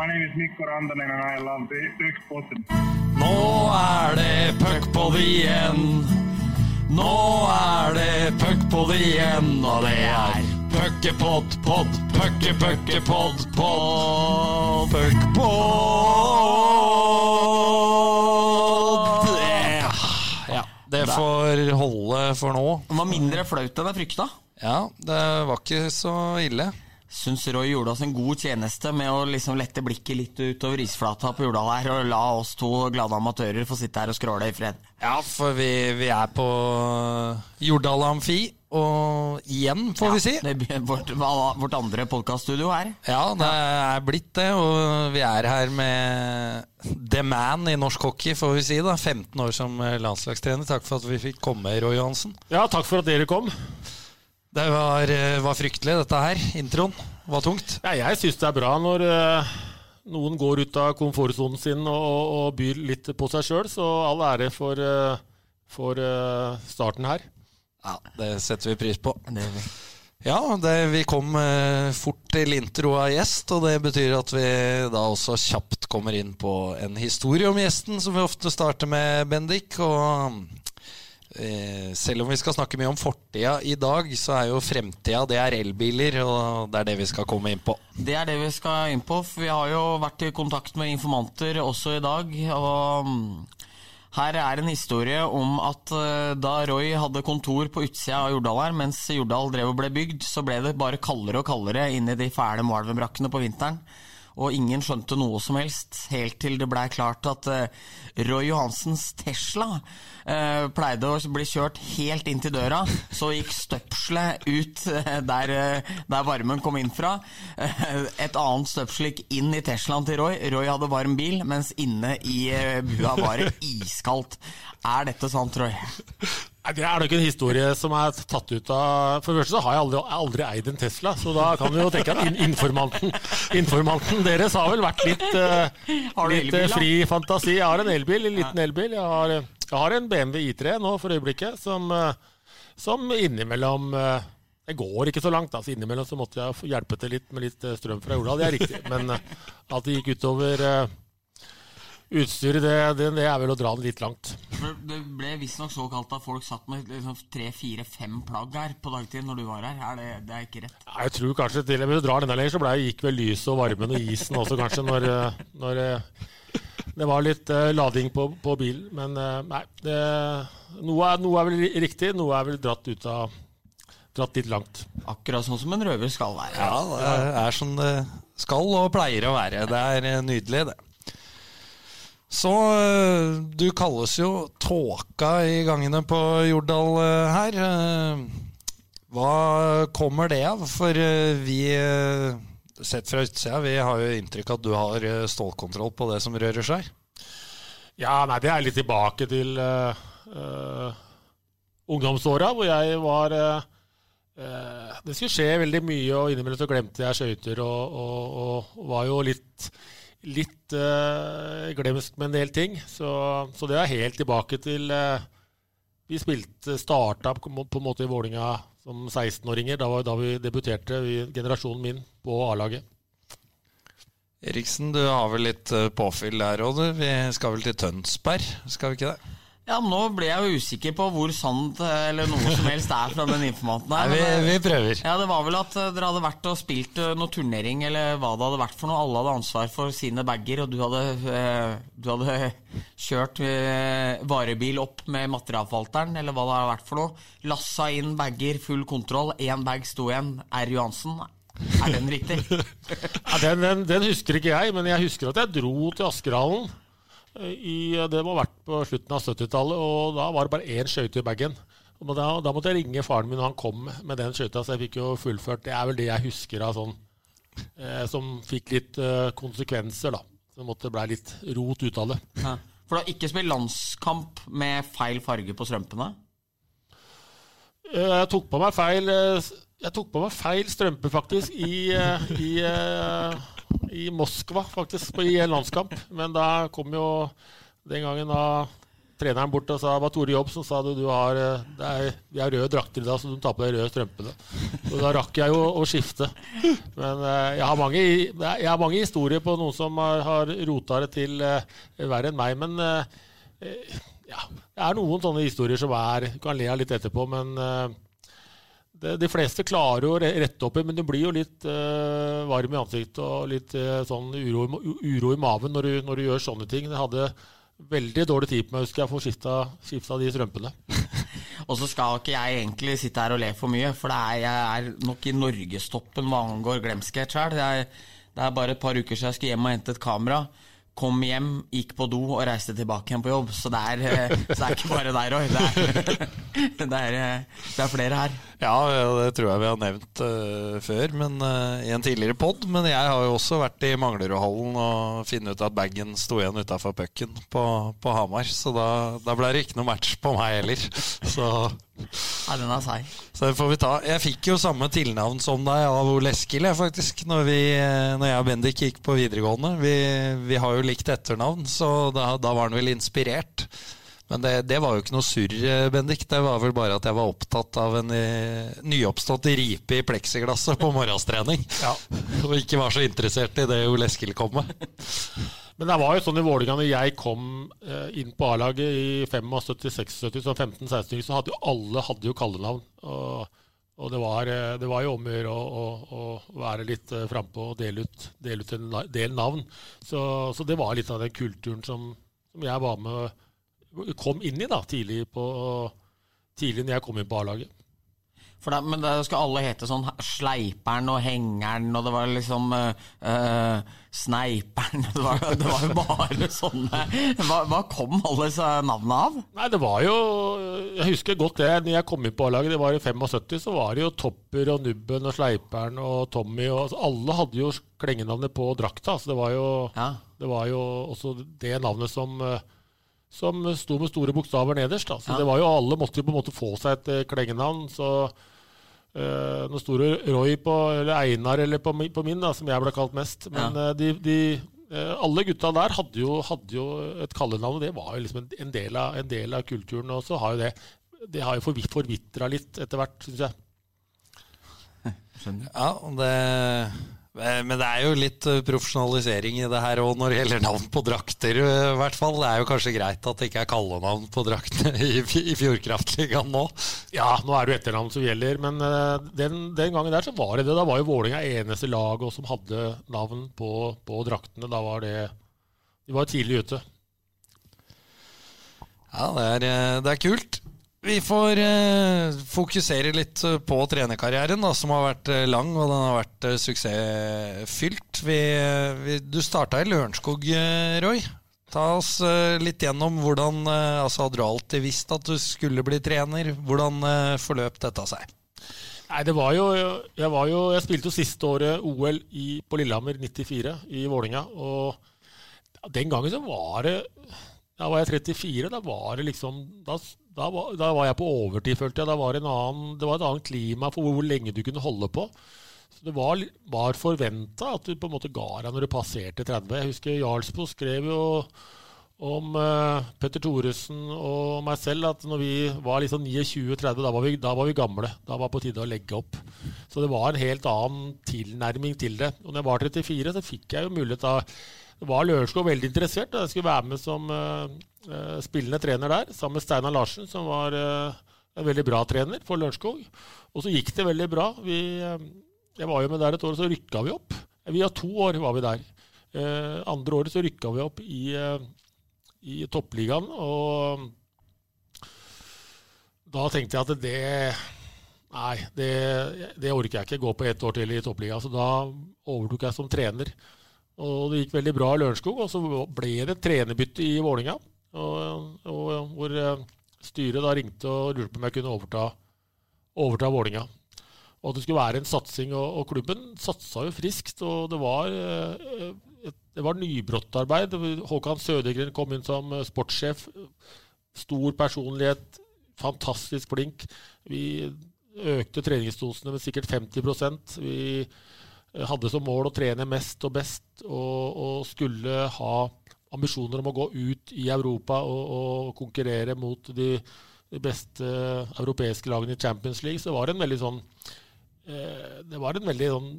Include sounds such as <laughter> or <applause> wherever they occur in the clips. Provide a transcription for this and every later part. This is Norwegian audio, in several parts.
My name is Mikko Randanen and I love the Puckpodden. Nå er det puckpod igjen. Nå er det puckpod igjen, og det er puckepott, pott, pucke, pucke, pott, pod, puckpod. Ja, det får holde for nå. Det var mindre flaut enn jeg frykta. Ja, det var ikke så ille. Syns Roy gjorde oss en god tjeneste med å liksom lette blikket litt utover isflata på Jordal her, og la oss to glade amatører få sitte her og skråle i fred. Ja, for vi, vi er på Jordal Amfi, og igjen, får vi si. Det vårt, vårt andre podkaststudio her. Ja, det er blitt det, og vi er her med the man i norsk hockey, får vi si. da 15 år som landslagstrener. Takk for at vi fikk komme, Roy Johansen. Ja, takk for at dere kom. Det var, var fryktelig, dette her. Introen var tungt. Ja, jeg syns det er bra når uh, noen går ut av komfortsonen sin og, og, byr litt på seg sjøl, så all ære for, uh, for uh, starten her. Ja, det setter vi pris på. Ja, det, vi kom fort til intro av gjest, og det betyr at vi da også kjapt kommer inn på en historie om gjesten, som vi ofte starter med, Bendik. Og Eh, selv om vi skal snakke mye om fortida i dag, så er jo fremtida det er elbiler, og det er det vi skal komme inn på. Det er det vi skal inn på, for vi har jo vært i kontakt med informanter også i dag. og mm, her er en historie om at uh, da Roy hadde kontor på utsida av Jordal her, mens Jordal drev og ble bygd, så ble det bare kaldere og kaldere inni de fæle Moelven-brakkene på vinteren og ingen skjønte noe som helst, helt til det blei klart at uh, Roy Johansens Tesla uh, pleide å bli kjørt helt inn til døra. Så gikk støpselet ut uh, der, der, varmen kom inn fra. et annet støpsel gikk inn i Teslaen til Roy. Roy hadde varm bil, mens inne i bua var det iskaldt. Er dette sant, Roy? Det er nok en historie som er tatt ut av For det første så har jeg aldri, aldri eid en Tesla, så da kan vi jo tenke at informanten, informanten deres har vel vært litt, uh, litt uh, fri fantasi. Jeg har en elbil, en liten elbil. Jeg har, jeg har, en BMW I3 nå for øyeblikket, som, uh, som innimellom Det går ikke så langt, altså innimellom så måtte jeg hjelpe til litt med litt strøm fra jorda, det er riktig. Men at det gikk utover Utstyret, det, det, det, er vel å dra det litt langt. Det ble visstnok såkalt at folk satt med liksom, tre, fire, fem plagg her på dagtid når du var her. Er det, det er ikke rett? Jeg tror kanskje til og med du drar denne lenger, så ble, gikk vel lyset og varmen og isen også kanskje når, når det var litt uh, lading på, på bilen. Men uh, nei, det, noe, er, noe, er, vel riktig, noe er vel dratt ut av Dratt litt langt. Akkurat sånn som en røver skal være. Ja, det er sånn det skal og pleier å være. Det er nydelig, det. Så eh, du kalles jo tåka i gangene på Jordal eh, her. Eh, hva kommer det av? For vi, sett fra utsida, vi har jo inntrykk av at du har stålkontroll på det som rører seg. Ja, nei, det er litt tilbake til uh, uh, ungdomsåra, hvor jeg var uh, Det skulle skje veldig mye, og innimellom så glemte jeg skøyter og, og, og var jo litt litt uh, glemsk med en del ting. Så, så, det er helt tilbake til uh, Vi spilte starta på, på en måte i Vålinga som 16-åringer. Da var da vi debuterte, vi, generasjonen min, på A-laget. Eriksen, du har vel litt eh, påfyll der òg, du. Vi skal vel til Tønsberg, skal vi ikke det? Ja, men Nå ble jeg jo usikker på hvor sant eller noe som helst er fra den informanten her. Nei, vi, vi, prøver. Ja, Det var vel at eh, dere hadde vært og spilt noen noe turnering, eller hva det hadde vært for noe. Alle hadde ansvar for sine bager, og du hadde, eh, du hadde <laughs> kjørt varebil opp med materialforvalteren, eller hva det hadde vært for noe. Lassa inn bager, full kontroll. Én bag sto igjen. R. Johansen. Er den riktig? <laughs> ja, den, den, den husker ikke jeg, men jeg husker at jeg dro til Askerhallen i, det må ha vært på slutten av 70-tallet, og da var det bare én skøyte i bagen. Da, da, måtte jeg ringe faren min når han kom med den skøyta, så jeg fikk jo fullført. Det er vel det jeg husker av sånn eh, som fikk litt eh, konsekvenser, da. Så måtte det ble litt rot ut av det. Ja. For du har ikke spilt landskamp med feil farge på strømpene? Eh, jeg tok på meg feil eh, Jeg tok på meg feil strømpe, faktisk, i, eh, i i Moskva, faktisk, på, i en landskamp. Men da kom jo den gangen da treneren bort og sa det var Tore Jobb som sa du, du har, eh, det er, vi har røde drakter i dag, så du tar på deg røde strømpene. Og da rakk jeg jo å skifte. Men uh, jeg, har mange, jeg, har mange, historier på noen som har, har rota det til uh, verre enn meg. Men ja, det er noen sånne historier som er kan le av litt etterpå, men det, de fleste klarer å rette opp i, men du blir jo litt uh, varm i ansiktet og litt uh, sånn uro, uro, i maven når du, når du, gjør sånne ting. Jeg hadde veldig dårlig tid på meg, husker jeg, for å skifte de strømpene. <laughs> og så skal ikke jeg egentlig sitte her og le for mye, for er, jeg er nok i norgestoppen hva angår glemskhet sjøl. Det, er bare et par uker siden jeg skulle hjem og hente et kamera kom hjem, gikk på do og reiste tilbake igjen på jobb. Så det er, eh, så det er ikke bare deg, Roy. Det <laughs> det, det er, flere her. Ja, det tror jeg vi har nevnt uh, før men, uh, i en tidligere pod. Men jeg har jo også vært i Manglerudhallen og funnet ut at bagen sto igjen utafor pucken på, på, Hamar. Så da, da ble det ikke noe match på meg heller. <laughs> Så ja, den er seig. Så det får vi ta. Jeg fikk jo samme tilnavn som deg av Ole Eskil, faktisk, når, vi, når jeg og Bendik gikk på videregående. Vi, vi har jo likt etternavn, så da, da var han vel inspirert. Men det, det, var jo ikke noe surr, Bendik. Det var vel bare at jeg var opptatt av en eh, nyoppstått ripe i pleksiglasset på morgenstrening. Ja. <laughs> Og ikke var så interessert i det Ole Eskil kom med. <laughs> Men det var jo sånn i Vålerenga når jeg kom eh, inn på A-laget i 75-76, som 15-16 så hadde jo alle hadde jo kallenavn. Og, og det, var, eh, det, var, jo om å gjøre å være litt frampå og dele ut, dele ut, en del navn. Så, så, det var litt av den kulturen som, som jeg var med kom inn i da, tidlig, på, tidlig når jeg kom inn på A-laget. For det, men da skal alle hete sånn Sleiperen og Hengeren, og det var liksom uh, Sneiperen <laughs> det var, det var, jo bare sånne hva, hva, kom alle disse navnene av? Nei, det var jo Jeg husker godt det. Når jeg kom inn på A-laget, det var i 75, så var det jo Topper og Nubben og Sleiperen og Tommy og altså, Alle hadde jo klengenavnet på drakta. Så det var jo, ja. det var jo også det navnet som som sto med store bokstaver nederst. Da. Så ja. det var jo Alle måtte jo på en måte få seg et klengenavn. Så Uh, nå sto det Roy på, eller Einar eller på, på, min, da, som jeg ble kalt mest. Men ja. uh, de, de alle gutta der hadde jo, hadde jo et kallenavn, og det var jo liksom en, del av, en, del av, kulturen. Og så har jo det Det har jo forvitra litt etter hvert, syns jeg. <laughs> Skjønner. Ja, og det Eh, men det er jo litt eh, profesjonalisering i det her òg når det gjelder navn på drakter. Eh, i hvert fall. Det er jo kanskje greit at det ikke er kallenavn på draktene <laughs> i, i Fjordkraftligaen nå. Ja, nå er det jo etternavn som gjelder, men den, den, gangen der så var det det. Da var jo Vålerenga eneste lag som hadde navn på, på, draktene. Da var det De var tidlig ute. Ja, det er, det er kult. Vi får eh, fokusere litt eh, på trenerkarrieren, da, som har vært eh, lang og den har vært eh, suksessfylt. Vi, eh, vi, du starta i Lørenskog, eh, Roy. Ta oss litt gjennom hvordan altså Hadde du alltid visst at du skulle bli trener? Hvordan forløp dette seg? Nei, det var jo Jeg, var jo, jeg spilte jo siste året OL i, på Lillehammer 94 i Vålinga, Og den gangen så var det Da var jeg 34. Da var det liksom Da da var, da var, jeg på overtid, følte jeg. Da var det, annen, det var et annet klima for hvor lenge du kunne holde på. Så Det var, var forventa at du på en måte ga deg når du passerte 30. Jeg husker Jarlsbo skrev jo om uh, Petter Thoresen og meg selv at når vi var liksom 29-30, da, da, var vi gamle. Da var det på tide å legge opp. Så det var en helt annen tilnærming til det. Og når jeg var 34, så fikk jeg jo mulighet da var Lørenskog veldig interessert. Jeg skulle være med som uh, spillende trener der, sammen med Steinar Larsen, som var uh, en veldig bra trener for Lørenskog. Og så gikk det veldig bra. Vi, uh, jeg var jo med der et år, og så rykka vi opp. Vi har to år var vi der. andre året så rykka vi opp i, i toppligaen, og da tenkte jeg at det Nei, det, det orker jeg ikke. Gå på ett år til i toppligaen. Så da overtok jeg som trener. Og det gikk veldig bra i Lørenskog. Og så ble det trenerbytte i Vålinga, hvor eh, styret da ringte og lurte på om jeg kunne overta, overta Vålinga. Og at det skulle være en satsing. Og, og, klubben satsa jo friskt. Og det var, eh, det var nybrottarbeid. Håkan Sødegren kom inn som eh, sportssjef. Stor personlighet, fantastisk flink. Vi økte treningsdosene med sikkert 50% Vi hadde som mål å trene mest og best, og, og skulle ha ambisjoner om å gå ut i Europa og, og konkurrere mot de, de, beste europeiske lagene i Champions League, så var det en veldig sånn eh, Det var en veldig sånn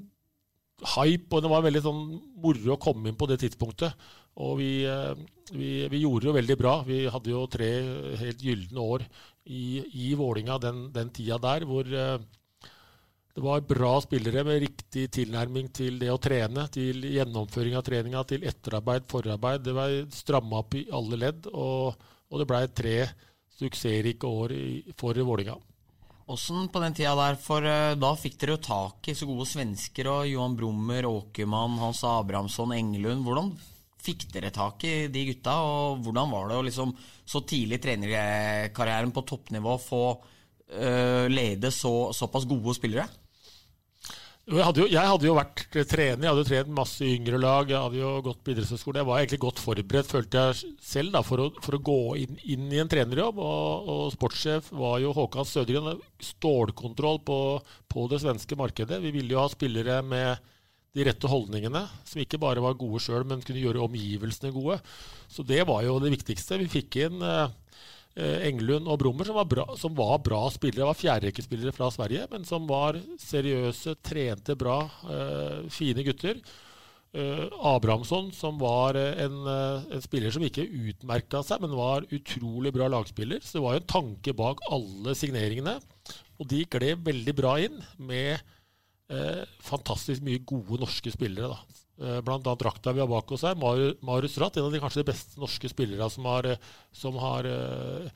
hype, og det var veldig sånn moro å komme inn på det tidspunktet. Og vi, eh, vi, vi gjorde jo veldig bra. Vi hadde jo tre helt gylne år i, i Vålinga den, den tida der, hvor eh, det var bra spillere med riktig tilnærming til det å trene, til gjennomføring av treninga, til etterarbeid, forarbeid. Det var stramma opp i alle ledd, og, og det blei tre suksessrike år for Vålinga. Åssen på den tida der, for uh, da fikk dere jo tak i så gode svensker og Johan Brummer, Åkermann, Hans Abrahamsson, Engelund. Hvordan fikk dere tak i de gutta, og hvordan var det å liksom så tidlig i trenerkarrieren på toppnivå få uh, lede så, såpass gode spillere? Jeg hadde, jo, jeg hadde, jo, vært trener, jeg hadde jo trent masse yngre lag. Jeg hadde jo gått på idrettshøyskole. Jeg var egentlig godt forberedt, følte jeg selv, da, for, å, for å gå inn, inn, i en trenerjobb. Og, og sportssjef var jo Håkan Sødgren. Stålkontroll på, på, det svenske markedet. Vi ville jo ha spillere med de rette holdningene, som ikke bare var gode sjøl, men kunne gjøre omgivelsene gode. Så det var jo det viktigste. Vi fikk inn eh, Englund og Brummer, som var bra, som var bra spillere. var fjerderekkespillere fra Sverige, men som var seriøse, trente bra, eh, fine gutter. Eh, Abrahamsson, som var en, uh, en, spiller som ikke utmerka seg, men var utrolig bra lagspiller. Så det var jo en tanke bak alle signeringene. Og de gled veldig bra inn med fantastisk mye gode norske spillere. da. Eh, annet drakta vi har bak oss her, Marius Ratt, en av de kanskje de beste norske spillere som har, eh, som har eh,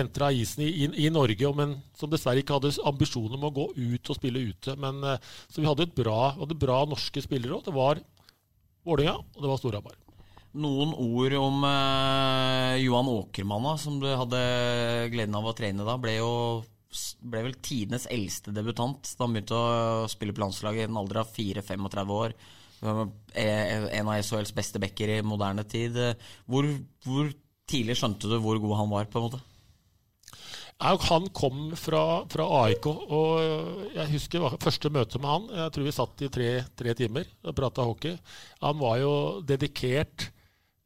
entra isen i, i, i, Norge, men som dessverre ikke hadde ambisjoner om å gå ut og spille ute. Men, så vi hadde et bra, hadde bra norske spillere òg. Det var Vålerenga, og det var Storhamar. Noen ord om eh, Johan Åkermann, som du hadde gleden av å trene da. Ble jo ble vel tidenes eldste debutant da han begynte å spille på landslaget i en alder av 4-35 år. En av SHLs beste backer i moderne tid. Hvor, hvor, tidlig skjønte du hvor god han var? på en måte? Han kom fra, fra AIK, og jeg husker første møte med han. Jeg tror vi satt i tre, tre timer og prata hockey. Han var jo dedikert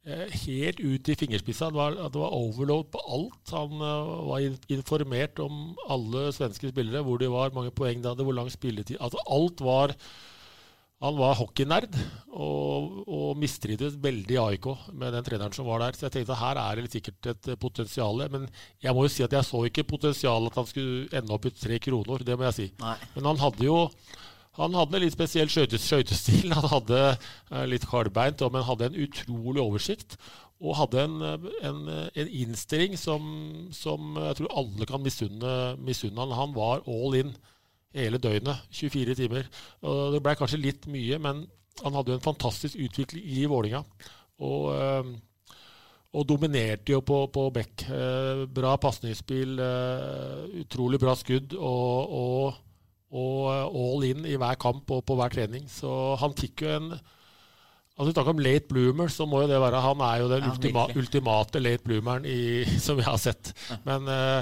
eh, helt ut i fingerspissa. Det var, det var overload på alt. Han uh, var informert om alle svenske spillere, hvor de var, mange poeng de hadde, hvor lang spilletid Altså alt var han var hockeynerd og, og mistrivdes veldig i AIK med den treneren som var der. Så jeg tenkte at her er det sikkert et potensial. Men jeg må jo si at jeg så ikke potensialet at han skulle ende opp i tre kroner. Det må jeg si. Nei. Men han hadde jo han hadde en litt spesiell skøytestil. Han hadde uh, litt hardbeint, men hadde en utrolig oversikt. Og hadde en, en, en innstilling som, som, jeg tror alle kan misunne, misunne han. Han var all in hele døgnet. 24 timer. Og det ble kanskje litt mye, men han hadde jo en fantastisk utvikling i Vålinga. Og, øh, og dominerte jo på, på bekk. Eh, bra pasningsspill, øh, utrolig bra skudd og, og, og, all in i hver kamp og på hver trening. Så han fikk jo en Altså Vi snakker om late bloomer, så må jo det være Han er jo den ja, ultima, ultimate late bloomeren i, <laughs> som vi har sett. Men øh,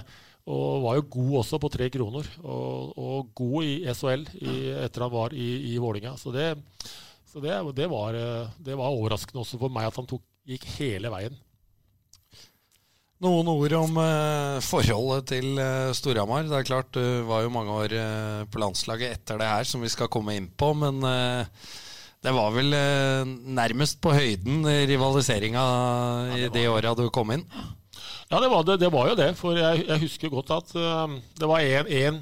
og var jo god også på tre kroner. Og, og god i SHL etter han var i, i Vålinga. Så, det, så det, det, var, det, var, overraskende også for meg at han tok, gikk hele veien. Noen ord om eh, forholdet til eh, Storhamar. Det er klart, Du var jo mange år eh, på landslaget etter det her, som vi skal komme inn på. Men det var vel nærmest på høyden rivaliseringa i de åra du kom inn? Ja, det var, det, det var jo det. For jeg, jeg husker godt at uh, det var 1-1.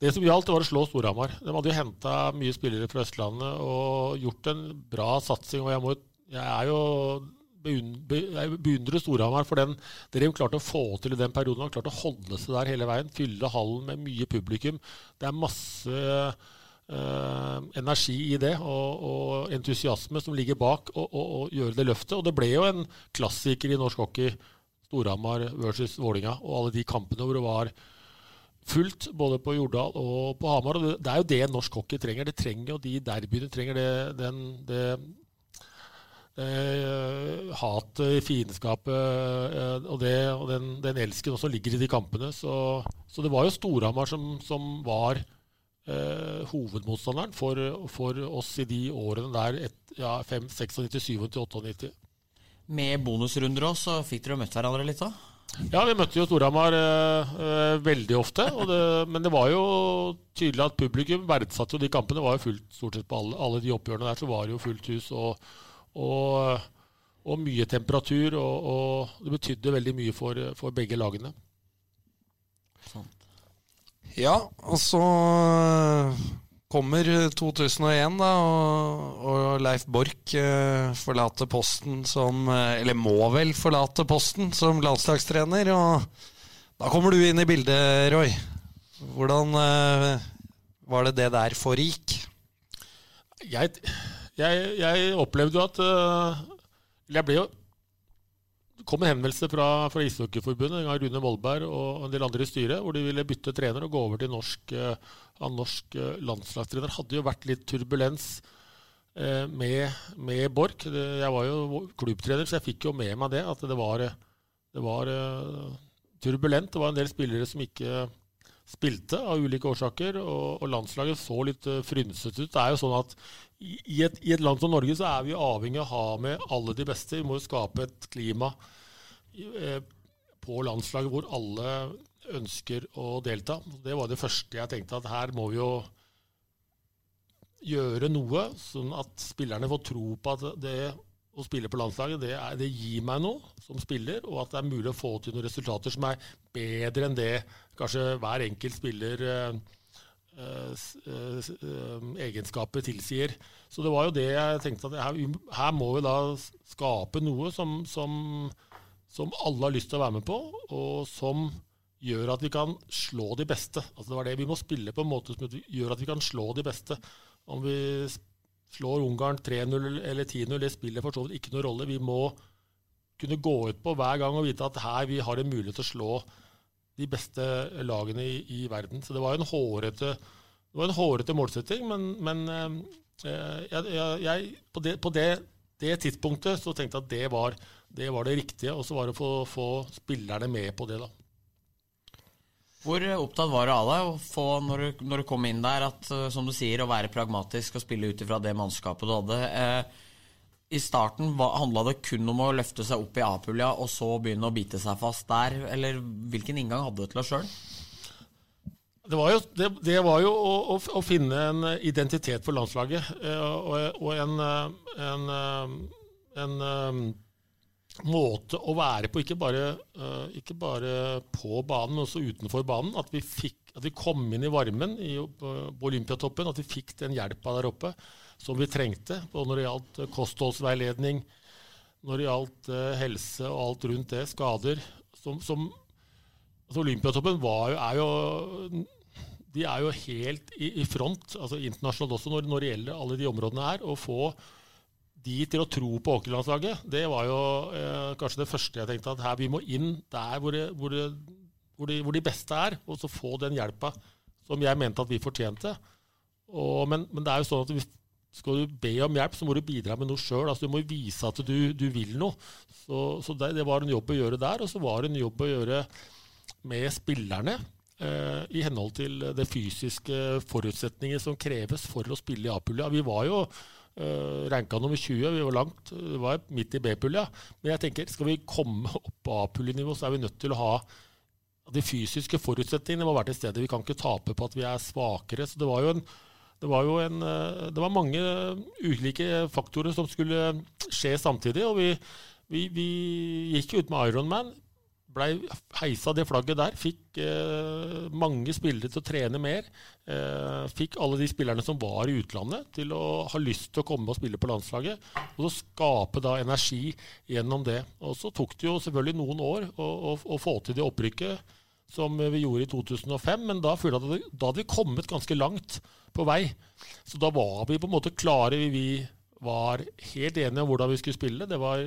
Det som gjaldt, var å slå Storhamar. De hadde jo henta mye spillere fra Østlandet og gjort en bra satsing. Og jeg, må, jeg er jo jeg beundrer Storhamar for den det de klarte å få til i den perioden. De har klart å holde seg der hele veien, fylle hallen med mye publikum. Det er masse øh, energi i det og, og, entusiasme som ligger bak å gjøre det løftet. Og det ble jo en klassiker i norsk hockey Storhamar versus Vålinga, og alle de kampene hvor det var fullt både på Jordal og på Hamar. og Det er jo det norsk hockey trenger. Det trenger jo de derbyene. trenger det, den, det, det uh, hatet, fiendskapet uh, og, det, og den, den, elsken også ligger i de kampene. Så, så det var jo Storhamar som, som var eh, hovedmotstanderen for, for, oss i de årene der, et, ja, 5, 96, 97, 98. Med bonusrunder òg, så fikk dere møtt hverandre litt òg? Ja, vi møtte jo Storhamar eh, eh, veldig ofte. Det, men det var jo tydelig at publikum verdsatte jo de kampene. Det var jo fullt stort sett på alle, alle de oppgjørene der, så var det jo fullt hus og, og, og mye temperatur. Og, og, det betydde veldig mye for, for begge lagene. Sånn. Ja, og så kommer 2001, da, og, og Leif Borch eh, forlater posten som eh, Eller må vel forlate posten som landslagstrener. Og da kommer du inn i bildet, Roy. Hvordan eh, var det det der forgikk? Jeg, jeg, jeg opplevde jo at uh, Jeg ble jo kom en henvendelse fra, fra Ishockeyforbundet, Rune Molberg og en del andre i styret, hvor de ville bytte trener og gå over til norsk, uh, norsk uh, landslagstrener. Hadde jo vært litt turbulens uh, med, med Borch. Jeg var jo klubbtrener, så jeg fikk jo med meg det. At det var, det var turbulent. Det var en del spillere som ikke spilte av ulike årsaker, og, og landslaget så litt frynsete ut. Det er jo sånn at i et, i et, land som Norge så er vi avhengig av å ha med alle de beste. Vi må jo skape et klima eh, på landslaget hvor alle ønsker å delta. Det var det første jeg tenkte, at her må vi jo gjøre noe, sånn at spillerne får tro på at det å spille på landslaget, det, er, det, gir meg noe som spiller, og at det er mulig å få til noen resultater som er bedre enn det kanskje hver enkelt spiller eh, Eh, eh, egenskaper tilsier. Så det var jo det jeg tenkte at her, her må vi da skape noe som, som, som, alle har lyst til å være med på, og som gjør at vi kan slå de beste. Altså det var det Vi må spille på en måte som gjør at vi kan slå de beste. Om vi slår Ungarn 3-0 eller 10-0, det spiller for så vidt ikke noen rolle. Vi må kunne gå ut på hver gang og vite at her vi har en mulighet til å slå de beste lagene i, i verden. Så det var en hårete, var en hårete målsetting, men, men eh, jeg, jeg, på, det, på det, det, tidspunktet så tenkte jeg at det var det, var det riktige, og så var det å få, få spillerne med på det. da. Hvor opptatt var du av deg å få, når du, når du, kom inn der, at eh, som du sier, å være pragmatisk og spille ut ifra det mannskapet du hadde? Eh, i starten handla det kun om å løfte seg opp i A-pulja og så begynne å bite seg fast der, eller hvilken inngang hadde du til deg sjøl? Det var jo, det, det var jo å, å, å, finne en identitet for landslaget, eh, og, og en, eh, en, en, en, måte å være på, ikke bare, ikke bare, på banen, men også utenfor banen. At vi, fikk, at vi kom inn i varmen i, på Olympiatoppen, at vi fikk den hjelpa der oppe som vi trengte. Både når det gjaldt eh, kostholdsveiledning, når det gjaldt uh, helse og alt rundt det, skader. Som, som altså Olympiatoppen var er jo de er jo helt i, i front altså internasjonalt også når, når, det gjelder alle de områdene her. Å få de til å tro på hockeylandslaget, det var jo eh, kanskje det første jeg tenkte. At her vi må inn der hvor, det, hvor, det, hvor, de, hvor de, beste er, og så få den hjelpa som jeg mente at vi fortjente. Og, men, men, det er jo sånn at vi skal du be om hjelp, så må du bidra med noe sjøl. Altså, du må vise at du, du vil noe. Så, så det, det, var en jobb å gjøre der. Og så var det en jobb å gjøre med spillerne. Eh, I henhold til det fysiske forutsetninger som kreves for å spille i A-pulja. Vi var jo eh, ranka nummer 20, vi var langt, det var midt i B-pulja. Men jeg tenker, skal vi komme opp på A-pullenivå, så er vi nødt til å ha de fysiske forutsetningene må være til stede. Vi kan ikke tape på at vi er svakere. Så det var jo en det var jo en, eh, det var mange ulike faktorer som skulle skje samtidig. Og vi, vi, vi gikk ut med Ironman. Blei heisa det flagget der. Fikk eh, mange spillere til å trene mer. Eh, fikk alle de spillerne som var i utlandet, til å ha lyst til å komme og spille på landslaget. Og så skape da energi gjennom det. Og så tok det jo selvfølgelig noen år å, å, å få til det opprykket som vi gjorde i 2005, men da da hadde vi kommet ganske langt på vei. Så da var vi på en måte klare. Vi var helt enige om hvordan vi skulle spille. Det var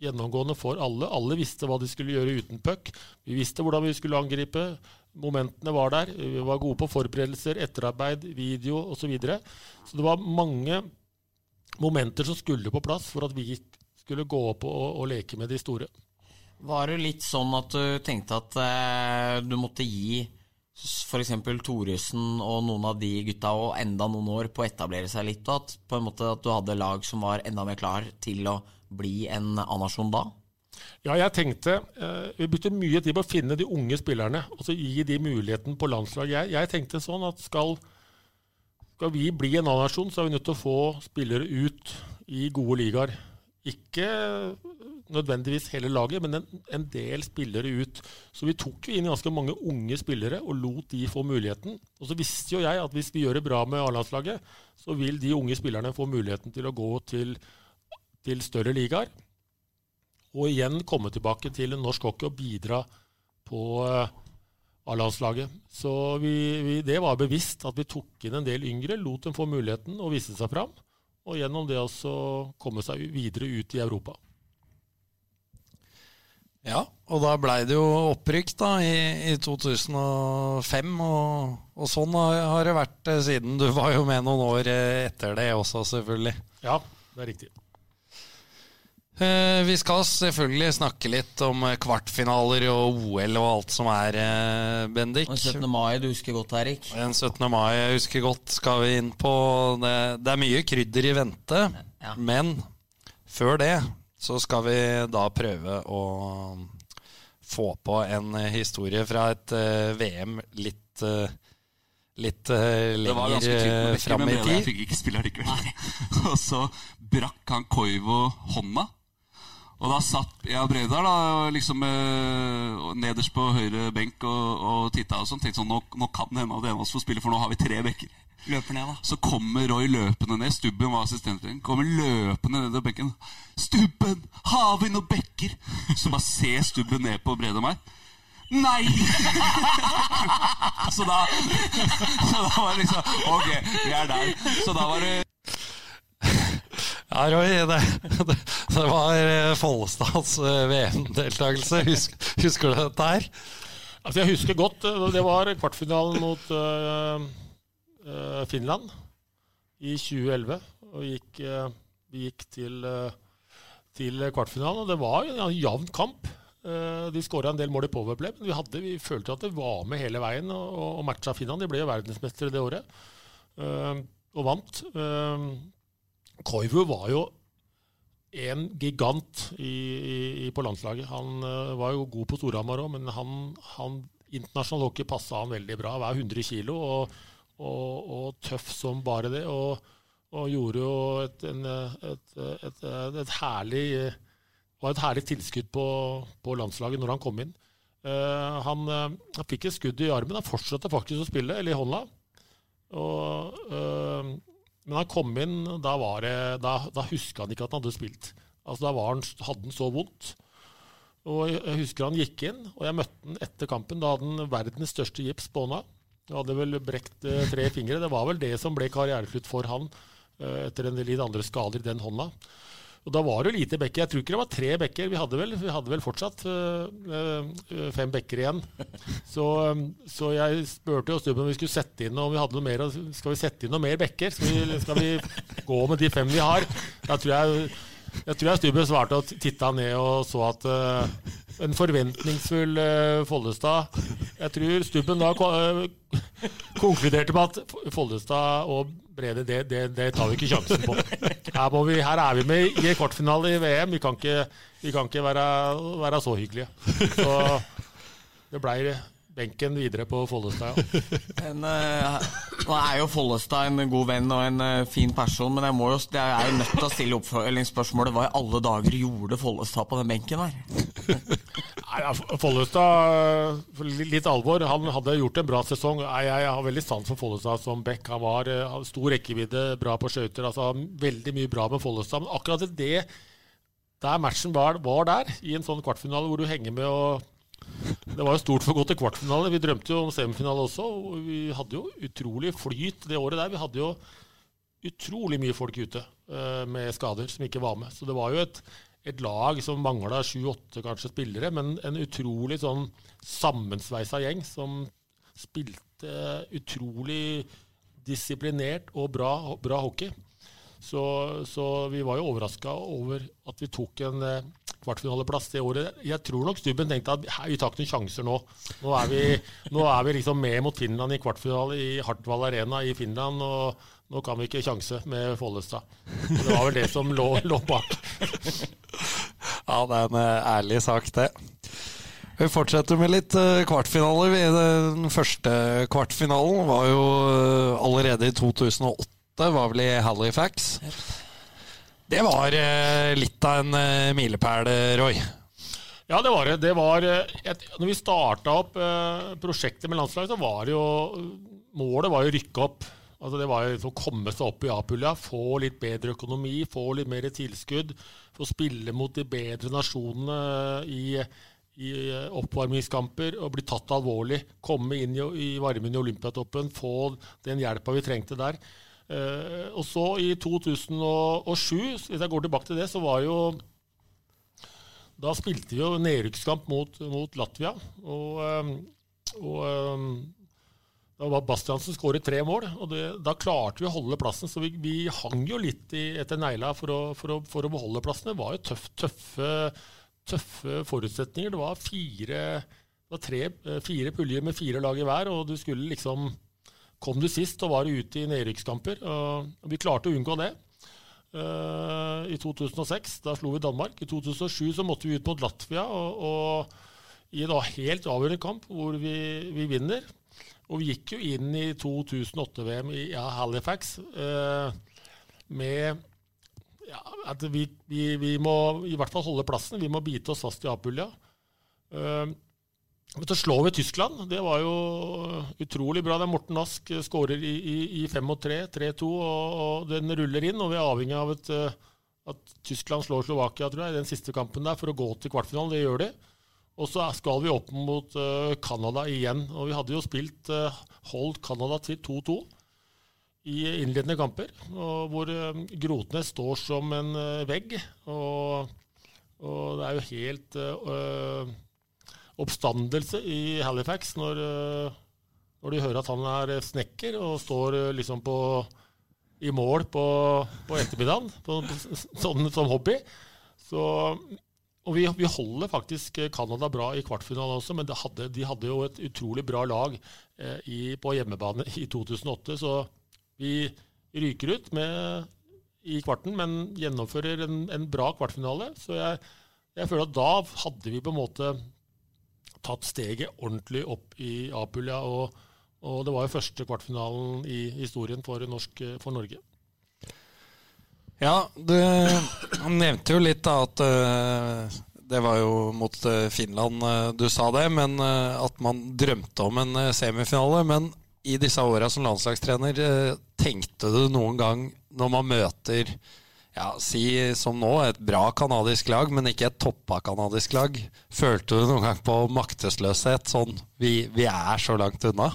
gjennomgående for alle. Alle visste hva de skulle gjøre uten puck. Vi visste hvordan vi skulle angripe. Momentene var der. Vi var gode på forberedelser, etterarbeid, video osv. Så, videre. så det var mange momenter som skulle på plass for at vi skulle gå opp og, og leke med de store. Var det litt sånn at du tenkte at eh, du måtte gi f.eks. Thoresen og noen av de gutta og enda noen år på å etablere seg litt, og at, på en måte at du hadde lag som var enda mer klar til å bli en A-nasjon da? Ja, jeg tenkte eh, Vi brukte mye tid på å finne de unge spillerne og så gi de muligheten på landslaget. Jeg, jeg, tenkte sånn at skal, skal vi bli en A-nasjon, så er vi nødt til å få spillere ut i gode ligaer. Ikke nødvendigvis hele laget, men en, en, del spillere ut. Så vi tok jo inn ganske mange unge spillere og lot de få muligheten. Og så visste jo jeg at hvis vi gjør det bra med A-landslaget, så vil de unge spillerne få muligheten til å gå til, til større ligaer. Og igjen komme tilbake til norsk hockey og bidra på uh, A-landslaget. Så vi, vi, det var bevisst at vi tok inn en del yngre, lot dem få muligheten og vise seg fram. Og gjennom det også komme seg videre ut i Europa. Ja, og da blei det jo opprykk da i, i 2005, og, og, sånn har, har, det vært eh, siden. Du var jo med noen år eh, etter det også, selvfølgelig. Ja, det er riktig. Eh, vi skal selvfølgelig snakke litt om kvartfinaler og OL og alt som er, eh, Bendik. Den 17. mai du husker godt, Erik? Den 17. mai jeg husker godt skal vi inn på. Det, det er mye krydder i vente, ja. men før det så skal vi da prøve å få på en historie fra et uh, VM litt uh, Litt uh, lenger fram i tid. Jeg fikk ikke spille allikevel. <laughs> og så brakk han Koivo hånda. Og da satt jeg og Breidar da, liksom, nederst på høyre benk og, og titta og sånn. Tenkte sånn, nå, nå kan det hende at en av oss får spille, for nå har vi tre bekker. Løper ned, da. Så kommer Roy løpende ned. Stubben var assistenten. Kommer løpende ned i benken. 'Stubben, har vi noen bekker?' Så bare ser Stubben ned på Brede og meg. Nei! <laughs> så da <laughs> Så da var det liksom Ok, vi er der. Så da var det ja, Roy, det, det, det var eh, Follestads eh, VM-deltakelse. Husk, husker du dette her? Altså, jeg husker godt. Eh, det var kvartfinalen mot uh, Finland i 2011. Og gikk, uh, vi gikk til, uh, til kvartfinalen. Og det var en jevn kamp. De skåra en del mål i powerplay, men vi, hadde, vi, følte at det var med hele veien og, og matcha Finland. De ble jo verdensmestere det året og vant. Koivu var jo en gigant i, i, på landslaget. Han var jo god på Storhamar òg, men han, han, internasjonal hockey passa han veldig bra. Hver 100 kilo. og og, og tøff som bare det. Og, og gjorde jo et, en, et, et, et, herlig var et herlig tilskudd på, på, landslaget når han kom inn. Uh, han, han, fikk et skudd i armen. Han fortsatte faktisk å spille, eller i hånda. Og, uh, men han kom inn, da, var det, da, da huska han ikke at han hadde spilt. Altså, da han, hadde han så vondt. Og Jeg husker han gikk inn, og jeg møtte han etter kampen. Da hadde han verdens største gips på hånda. Han hadde vel brekt eh, tre fingre. Det var vel det som ble karriereslutt for han eh, etter en litt andre skader i den hånda. Og Da var det lite bekker. Jeg tror ikke det var tre bekker. Vi hadde vel, vi hadde vel fortsatt øh, fem bekker igjen. <laughs> Så, så jeg spurte jo Stubben om vi skulle sette inn om vi hadde noe mer. Skal vi sette inn noe mer bekker? Skal vi, skal vi gå med de fem vi har? Da tror jeg jeg tror jeg Stubben svarte og titta ned og så at uh, en forventningsfull Follestad Jeg tror Stubben da konkluderte med at Follestad og Brede, det, det, det, tar vi ikke sjansen på. Her, vi, her er vi med i kvartfinale i VM. Vi kan ikke, vi kan ikke være, være, så hyggelige. Så det blei benken videre på Follestad. <laughs> En, uh, nå er jo Follestad en god venn og en uh, fin person, men jeg, må jo, jeg er jo nødt til å stille oppfølgingsspørsmålet. Hva i alle dager gjorde Follestad på den benken her? <laughs> Nei, ja, Follestad, litt alvor, han hadde gjort en bra sesong. Jeg, jeg har veldig sans for Follestad som back. Han var uh, stor rekkevidde, bra på skøyter. Altså, veldig mye bra med Follestad. Men akkurat det der matchen var, var der, i en sånn kvartfinale hvor du henger med og det var jo stort for å gå til kvartfinale. Vi drømte jo om semifinale også. og Vi hadde jo utrolig flyt det året der. Vi hadde jo utrolig mye folk ute uh, med skader som ikke var med. Så det var jo et, et lag som mangla sju-åtte spillere, men en utrolig sånn sammensveisa gjeng som spilte utrolig disiplinert og bra, bra hockey. Så, så, vi var jo overraska over at vi tok en, kvartfinaleplass det året. Jeg tror nok Stubben tenkte at vi tar ikke noen sjanser nå. Nå er, vi, nå er vi liksom med mot Finland i kvartfinale i Hartwall Arena i Finland. og nå kan vi ikke sjanse med Follestad. Det var vel det som lå, lå bak. <laughs> ja, det er en eh, ærlig sak, det. Vi fortsetter med litt uh, kvartfinaler. Den første kvartfinalen var jo uh, allerede i 2008, var vel i Halifax. Det var uh, litt av en uh, milepæl, Roy. Ja, det var det. det var, når vi starta opp prosjektet med landslaget, så var det jo Målet var jo å rykke opp. Altså det var jo å komme seg opp i A-pulja, få litt bedre økonomi, få litt mer tilskudd. Få spille mot de bedre nasjonene i i eh, oppvarmingskamper og bli tatt alvorlig. Komme inn i, i varmen i Olympiatoppen, få den hjelpa vi trengte der. Eh, og så i 2007, hvis jeg går tilbake til det, så var jo Da spilte vi jo nedrykkskamp mot, mot, Latvia. Og, eh, og eh, da var Bastiansen skåret tre mål, og det, da klarte vi å holde plassen. Så vi, vi hang jo litt i, etter negla for for, for å beholde plassen. Det var jo tøff, tøffe tøffe forutsetninger. Det var fire, det var tre, fire puljer med fire lag i hver, og du skulle liksom Kom du sist og var ute i nedrykkskamper. Vi klarte å unngå det. Uh, I 2006 da slo vi Danmark. I 2007 så måtte vi ut mot Latvia og, og i en helt avgjørende kamp hvor vi, vi, vinner. Og vi gikk jo inn i 2008-VM i ja, Halifax uh, med ja, at vi, vi, vi, må i hvert fall holde plassen. Vi må bite oss fast i A-pulja. Uh, så slår vi Tyskland. Det var jo utrolig bra. Det er Morten Ask skårer i, i, i 5 og 3, 3-2, og, og, den ruller inn. Og vi er avhengig av et, uh, at Tyskland slår Slovakia tror jeg, i den siste kampen der for å gå til kvartfinalen. Det gjør de. Og så skal vi opp mot uh, igjen. Og vi hadde jo spilt uh, holdt Canada til 2-2 i innledende kamper, hvor uh, Grotnes står som en eh, vegg. Og, og det er jo helt oppstandelse i Halifax når, når, de hører at han er snekker og står liksom på, i mål på, på ettermiddagen på, sånn som hobby. Så, og vi, vi, holder faktisk Canada bra i kvartfinalen også, men de hadde, de hadde jo et utrolig bra lag eh, i, på hjemmebane i 2008. så vi ryker ut med, i kvarten, men gjennomfører en, en bra kvartfinale. Så jeg, jeg, føler at da hadde vi på en måte tatt steget ordentlig opp i A-pulja. Og, og, det var jo første kvartfinalen i historien for, norsk, for Norge. Ja, du nevnte jo litt da at uh, det var jo mot uh, Finland uh, du sa det, men at man drømte om en semifinale. Men i disse åra som landslagstrener, eh, tenkte du noen gang når man møter ja, si som nå, et bra kanadisk lag, men ikke et toppa kanadisk lag. Følte du noen gang på maktesløshet? Sånn vi, vi er så langt unna?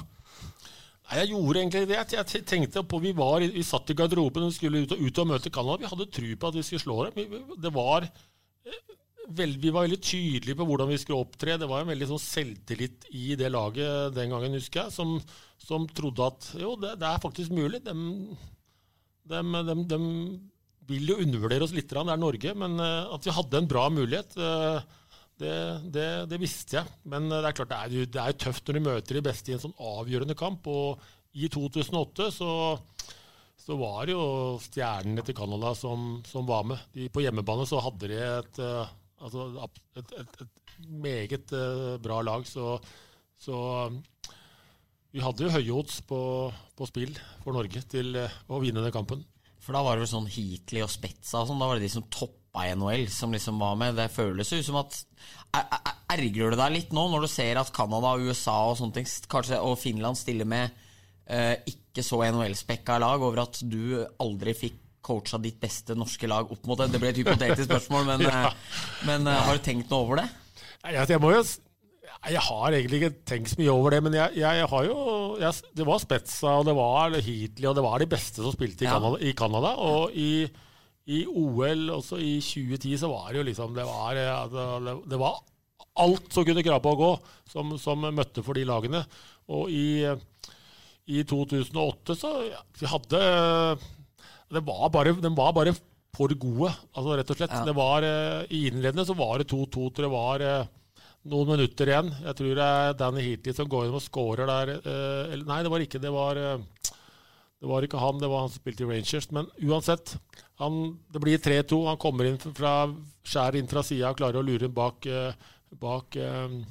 Nei, Jeg gjorde egentlig det. Jeg tenkte på, Vi, var, vi satt i garderoben og skulle ut og, ut og møte Canada. Vi hadde tro på at vi skulle slå dem. Det var Vel, vi var veldig tydelige på hvordan vi skulle opptre. Det var en veldig sånn selvtillit i det laget den gangen, husker jeg, som, som trodde at jo, det, det, er faktisk mulig. De, de, de, de vil jo undervurdere oss litt, det er Norge, men uh, at vi hadde en bra mulighet, uh, det, det, det, visste jeg. Men uh, det er klart det er, det er tøft når du møter de beste i en sånn avgjørende kamp. Og i 2008 så så var det jo stjernene til Canada som, som, var med. De, på hjemmebane så hadde de et, Altså et, et, et meget bra lag. Så, så vi hadde jo høye odds på, på, spill for Norge til å vinne den kampen. For da var det vel sånn Heatley og Spetza og sånn, da var det de som toppa NHL, som liksom var med. Det føles jo som at Ergrer du deg litt nå, når du ser at Canada, USA og sånne ting, kanskje, og Finland stiller med eh, ikke så NHL-spekka lag, over at du aldri fikk coacha ditt beste norske lag opp mot det? Det ble et hypotetisk spørsmål, men, <laughs> ja. Eh, men uh, har du tenkt noe over det? Jeg, jeg, jo, jeg, har egentlig ikke tenkt så mye over det, men jeg, jeg har jo Det var Spetza, og det var Heatley, og det var de beste som spilte i, ja. Canada, i Canada. Og i, i, OL også i 2010 så var det jo liksom Det var, det, det var alt som kunne krape og gå, som, som, møtte for de lagene. Og i, i 2008 så ja, vi hadde det var bare, den var bare for gode, altså rett og slett. Ja. Det var, eh, I innledende så var det 2-2 til det var eh, noen minutter igjen. Jeg tror det er Danny Heatley som går inn og scorer der. eh, nei, det var ikke det. Var, eh, det var ikke han, det var han som spilte i Rangers. Men uansett, han, det blir 3-2. Han kommer inn fra, skjæret inn fra sida og klarer å lure bak, eh, bak, eh,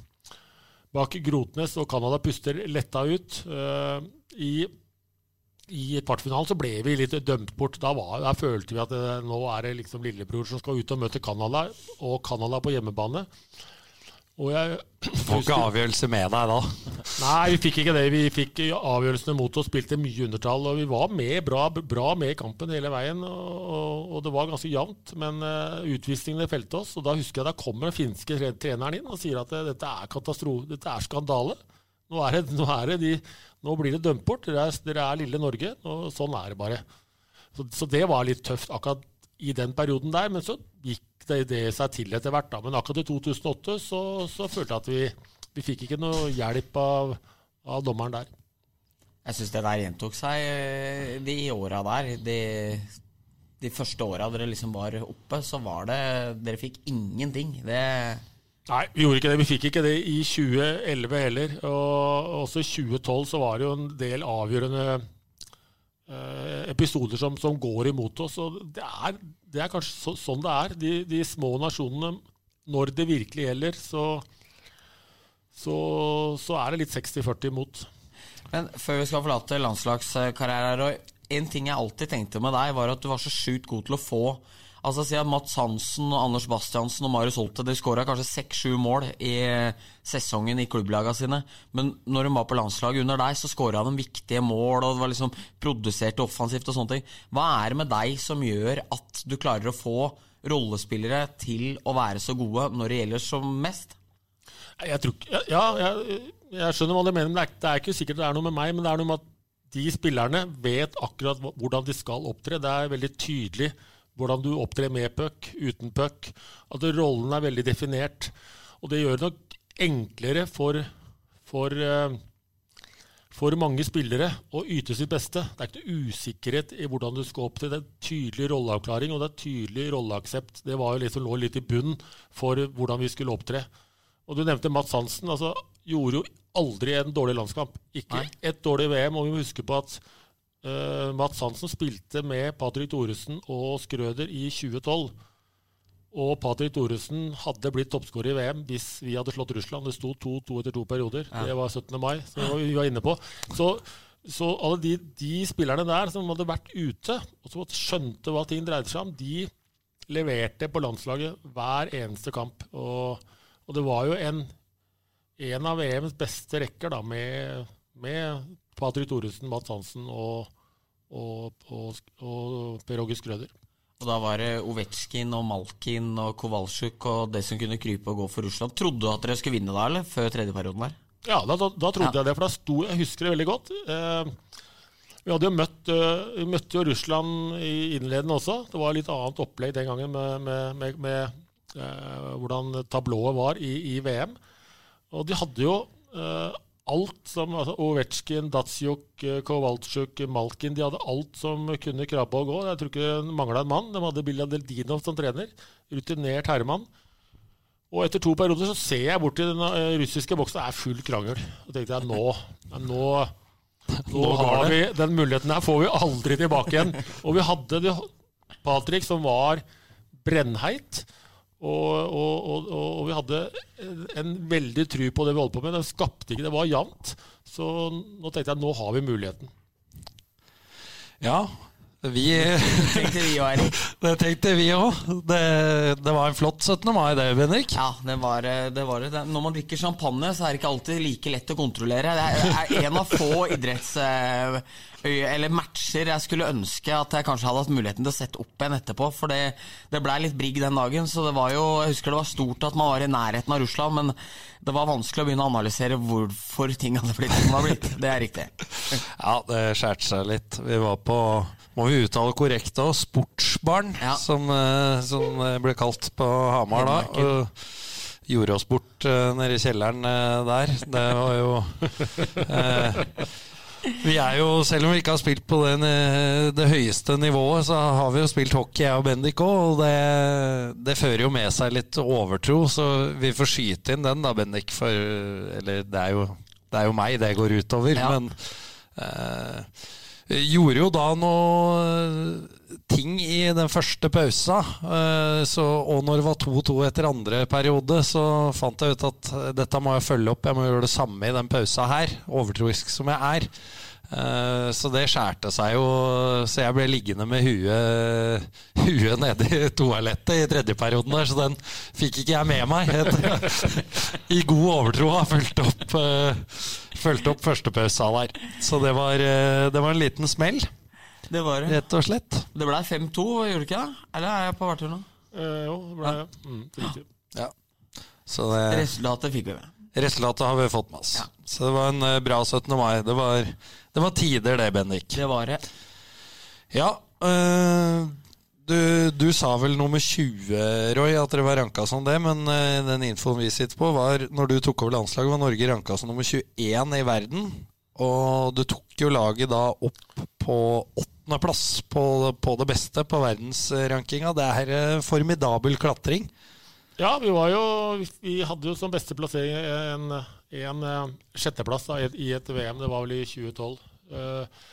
bak Grotnes, og Canada puster letta ut. I i kvartfinalen så ble vi litt dømt bort. Da, var, da følte vi at det, nå er det liksom lillebror som skal ut og møte Canada, og Canada på hjemmebane. Jeg Får ikke avgjørelse med deg da. Nei, vi fikk ikke det. Vi fikk avgjørelsene mot oss, spilte mye undertall. Og vi var med, bra, bra med i kampen hele veien, og, og, og det var ganske jevnt. Men uh, utvisningene felte oss. Og da husker jeg da kommer den finske tre- treneren inn og sier at eh, dette er katastrofe, dette er skandale. Nå, er det, <laughs> nå, er det de, nå blir det dømt bort. Dere er, dere er lille Norge. Og sånn er det bare. Så, så det var litt tøft akkurat i den perioden der. Men så gikk det, det seg til etter hvert. Da. Men akkurat i 2008 så, så følte jeg at vi, vi fikk ikke noe hjelp av, av dommeren der. Jeg syns det der gjentok seg eh, de åra der. De, de første åra dere liksom var oppe, så var det Dere fikk ingenting. Det Nei, vi gjorde ikke det. Vi fikk ikke det i 2011 heller. Og også i 2012 så var det jo en del avgjørende episoder som, som går imot oss. Og det er, det er kanskje så, sånn det er. De, de små nasjonene, når det virkelig gjelder, så, så, så er det litt 60-40 imot. Men før vi skal forlate landslagskarrieren, Roy. En ting jeg alltid tenkte med deg, var at du var så sjukt god til å få Altså Si at Mats Hansen, Anders Bastiansen og Marius Holte De skåra kanskje seks-sju mål i sesongen i klubblagene sine. Men når de var på landslaget under deg, så skåra de viktige mål, og det var liksom produsert offensivt og sånne ting. Hva er det med deg som gjør at du klarer å få rollespillere til å være så gode når det gjelder som mest? Jeg tror ikke Ja, jeg, jeg skjønner hva du mener, men det er ikke sikkert det er noe med meg. Men det er noe med at de spillerne vet akkurat hvordan de skal opptre. Det er veldig tydelig hvordan du opptrer med puck, uten puck. At rollen er veldig definert. Og det gjør det nok enklere for, for, eh, for mange spillere å yte sitt beste. Det er ikke noe usikkerhet i hvordan du skal opptre. Det er tydelig rolleavklaring og det er tydelig rolleaksept. Det var jo liksom lå litt i bunnen for hvordan vi skulle opptre. Og du nevnte Mats Hansen. altså Gjorde jo aldri en dårlig landskamp. Ikke Nei. et dårlig VM. Og vi må huske på at eh, Mats Hansen spilte med Patrick Thoresen og Skrøder i 2012. Og Patrick Thoresen hadde blitt toppskårer i VM hvis vi hadde slått Russland. Det sto 2-2 etter to perioder. Ja. Det var 17. mai, som vi var- inne på. Så, så alle de, de spillerne der som hadde vært ute, og som skjønte hva ting dreide seg om, de leverte på landslaget hver eneste kamp. Og, og det var jo en, en av VMs beste rekker da, med, med Patrick Thoresen, Mats Hansen og, og, og, og Per August Grøder. Og da var det Ovetsjkin og Malkin og Kowalczyk og det som kunne krype og gå for Russland. Trodde du at dere skulle vinne da, eller? Før tredje perioden der? Ja, da, da, da trodde Ja. jeg det, for da sto, jeg husker det veldig godt. Eh, vi hadde jo møtt, eh, vi møtte jo Russland i innledende også. Det var litt annet opplegg den gangen med, med, med, med eh, hvordan tablået var i, i VM. Og de hadde jo eh, alt som altså Ovetsjkin, Datsjuk, eh, Kowalczyk, Malkin De hadde alt som kunne krabbe og gå. Jeg tror ikke det mangla en mann. De hadde Bilja Deldinov som trener. Rutinert herremann. Og etter to perioder så ser jeg bort til den eh, russiske boksen, det er full krangel. Og tenkte jeg nå, nå, <laughs> nå har vi den muligheten her, får vi aldri tilbake igjen. Og vi hadde Patrick som var brennheit. Og, og, og, og vi hadde en, veldig tru på det vi holdt på med. Det skapte ikke, det var jevnt. Så nå tenkte jeg nå har vi muligheten. Ja, vi Tenkte vi òg, Erik. Det tenkte vi òg. <laughs> Det, det var en flott 17. mai, det, Bendik. Ja, det var, eh, det var det. Når man drikker champagne, så er det ikke alltid like lett å kontrollere. Det er er en av få idretts... eh, Eller matcher jeg skulle ønske at jeg kanskje hadde hatt muligheten til å sette opp igjen etterpå. For det, det blei litt brigg den dagen, så det var jo Jeg husker det var stort at man var i nærheten av Russland, men det var vanskelig å begynne å analysere hvorfor ting hadde blitt som det har blitt. Det er riktig. Ja, det skjærte seg litt. Vi var på må vi uttale korrekt òg, sportsbarn, Ja. som, eh, som ble kalt på Hamar da. Og gjorde oss bort eh, nede i kjelleren eh, der. Det var jo <laughs> Vi er jo, Selv om vi ikke har spilt på den, eh, det høyeste nivået, så har vi jo spilt hockey, jeg og Bendik òg. Og det, det, fører jo med seg litt overtro, så vi får skyte inn den da, Bendik. For Eller det er jo, det er jo meg det går utover, ja. men eh, Gjorde jo da noe ting i den første pausa. Eh, så, og når det var 2-2 etter andre periode, så fant jeg ut at dette må jeg følge opp. Jeg må gjøre det samme i den pausa her, overtroisk som jeg er. Eh, så det skjærte seg jo, så jeg ble liggende med huet, <laughs> huet nede i toalettet i tredje perioden der, så den fikk ikke jeg med meg. <laughs> <laughs> I god overtro har fulgt opp, uh, fulgt opp førstepausa der. Så det var, det var en liten smell. Det var det. Rett og slett. Det ble 5-2, gjorde det ikke det? Eller er jeg på hvertur nå? Eh, jo, det ble ja. Mm, ja. Så det, Resultatet fikk vi med. Resultatet har vi fått med oss. Ja. Så det var en uh, bra 17. mai. Det var, det var, tider, det, Bendik. Det var det. Ja. Uh, du, du, sa vel nummer 20, Roy, at dere var ranka som det. Men uh, den infoen vi sitter på, var når du tok over landslaget, var Norge ranka som nummer 21 i verden. Og du tok jo laget da opp på åttendeplass på, på det beste på verdensrankinga. Det er eh, formidabel klatring. Ja, vi var jo Vi hadde jo som beste plassering en, en eh, sjetteplass da, i et VM. Det var vel i 2012. Eh,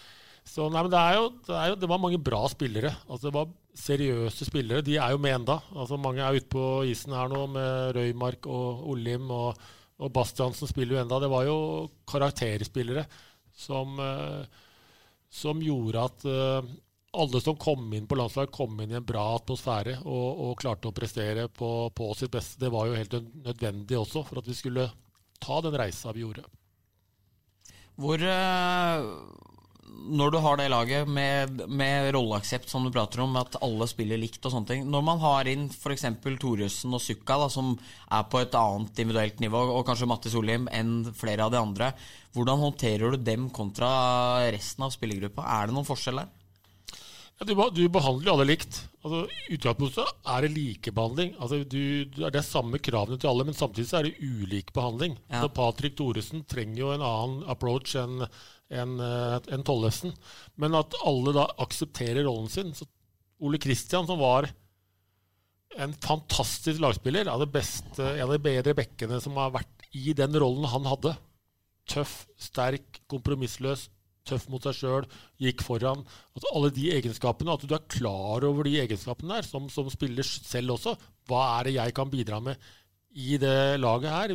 så nei, men det, er jo, det, er jo, det var mange bra spillere. Altså Det var seriøse spillere. De er jo med enda. Altså Mange er ute på isen her nå med Røymark og Olim. og og Bastiansen spiller jo enda. Det var jo karakterspillere som, eh, som gjorde at eh, alle som kom inn på landslaget, kom inn i en bra atmosfære og, og klarte å prestere på, på, sitt beste. Det var jo helt nødvendig også for at vi skulle ta den reisa vi gjorde. Hvor eh, når du har det laget med, med rolleaksept, som du prater om, at alle spiller likt og sånne ting Når man har inn f.eks. Thoresen og Sukka, da, som er på et annet individuelt nivå, og kanskje Matti Solheim enn flere av de andre, hvordan håndterer du dem kontra resten av spillergruppa? Er det noen forskjell der? Ja, du, du, behandler jo alle likt. Altså, Utgangspunktet er det likebehandling. Altså, du, det er samme kravene til alle, men samtidig så er det ulik behandling. Ja. Altså, Patrick Thoresen trenger jo en annen approach enn enn eh, en Tollefsen. Men at alle da aksepterer rollen sin. Så Ole Kristian, som var en fantastisk lagspiller, av beste, en av de bedre bekkene som har vært i den rollen han hadde. Tøff, sterk, kompromissløs, tøff mot seg sjøl, gikk foran. Altså alle de egenskapene, At du er klar over de egenskapene der, som, som spiller selv også. Hva er det jeg kan bidra med i det laget her.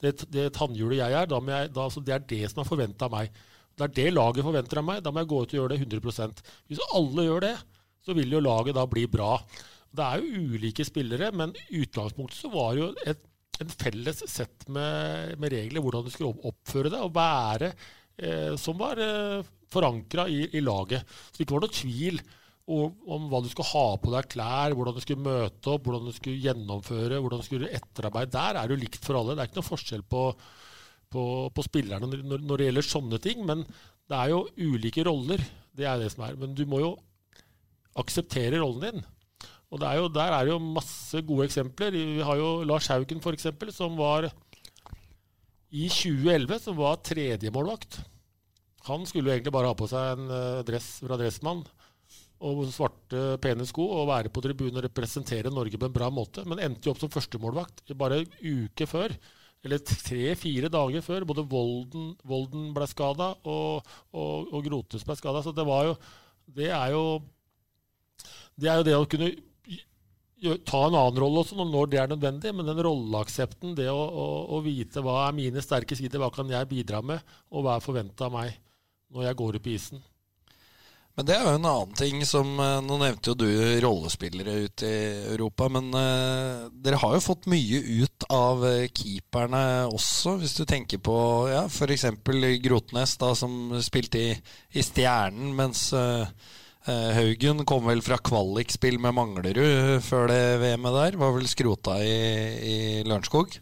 Det, det tannhjulet jeg er, da jeg, da, altså det er det som er forventa av meg. Det er det laget forventer av meg. Da må jeg gå ut og gjøre det 100% Hvis alle gjør det, så vil jo laget da bli bra. Det er jo ulike spillere, men i utgangspunktet så var det jo et, en felles sett med, med, regler hvordan du skulle oppføre det og være, eh, som var eh, forankra i, i, laget. Så det ikke var noe tvil om hva du skulle ha på deg klær, hvordan du skulle møte opp, hvordan du skulle gjennomføre, hvordan du skulle gjøre etterarbeid. Der er det jo likt for alle. Det er ikke noe forskjell på, på, på spillerne når, når, det gjelder sånne ting. Men det er jo ulike roller. Det er det som er. Men du må jo akseptere rollen din. Og er jo, der er det jo masse gode eksempler. Vi har jo Lars Haugen, f.eks., som var i 2011 som var tredjemålvakt. Han skulle jo egentlig bare ha på seg en eh, dress fra Dressmann og svarte, pene sko og være på tribunen og representere Norge på en bra måte. Men endte jo opp som førstemålvakt bare en uke før. Eller tre-fire dager før. Både Volden, Volden ble skada og, og, og Grotes ble skada. Så det var jo Det er jo det er jo det å kunne ta en annen rolle også når det er nødvendig, men den rolleaksepten, det å, å, å, vite hva er mine sterke sider, hva kan jeg bidra med, og hva er forventa av meg når jeg går opp på isen. Men det er jo en annen ting som eh, Nå nevnte jo du rollespillere ute i Europa, men uh, dere har jo fått mye ut av uh, keeperne også, hvis du tenker på ja, f.eks. Grotnes, da, som spilte i, i Stjernen, mens uh, Haugen kom vel fra kvalikspill med Manglerud før det VM-et der. Var vel skrota i, i Lørenskog?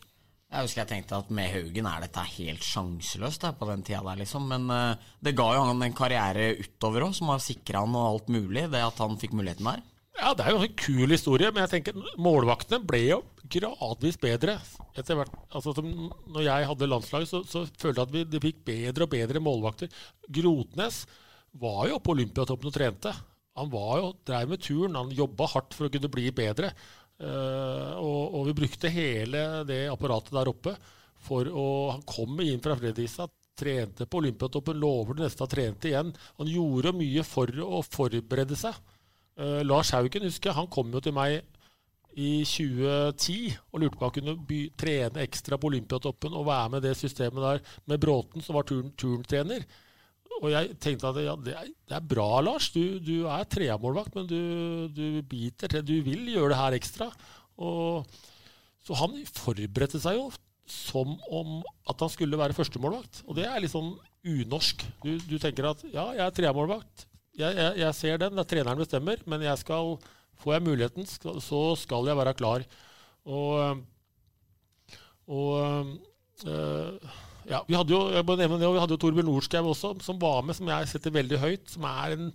Jeg husker jeg tenkte at med Haugen er dette helt sjanseløst på den tida der, liksom. Men uh, det ga jo han en karriere utover òg, som har sikra han og alt mulig. Det at han fikk muligheten der. Ja, det er jo en kul historie, men jeg tenker målvaktene ble jo gradvis bedre. Etter hvert, altså som når jeg hadde landslaget, så, så følte jeg at vi de fikk bedre og bedre målvakter. Grotnes var jo på Olympiatoppen og trente. Han var jo, drev med turen, han jobba hardt for å kunne bli bedre. Uh, og, og, vi brukte hele det apparatet der oppe. For å, han kom inn fra Fredrikstad, trente på Olympiatoppen, lover det neste han trente igjen. Han gjorde mye for å forberede seg. Uh, Lars Haugen husker han kom jo til meg i 2010 og lurte på om han kunne by, trene ekstra på Olympiatoppen og være med det systemet der med Bråten, som var turn, turntrener. Og jeg tenkte at ja, det, er, det er bra, Lars. Du, du er treamålvakt, men du, du, biter til. Du vil gjøre det her ekstra. Og, så han forberedte seg jo som om at han skulle være førstemålvakt. Og det er litt sånn unorsk. Du, du tenker at ja, jeg er treamålvakt. Jeg, jeg, jeg, ser den, det er treneren bestemmer, men jeg skal, får jeg muligheten, så skal jeg være klar. Og, og øh, ja, vi hadde jo, jeg nevne det, vi hadde jo Torbjørn Nordskau også, som var med, som jeg setter veldig høyt. Som er en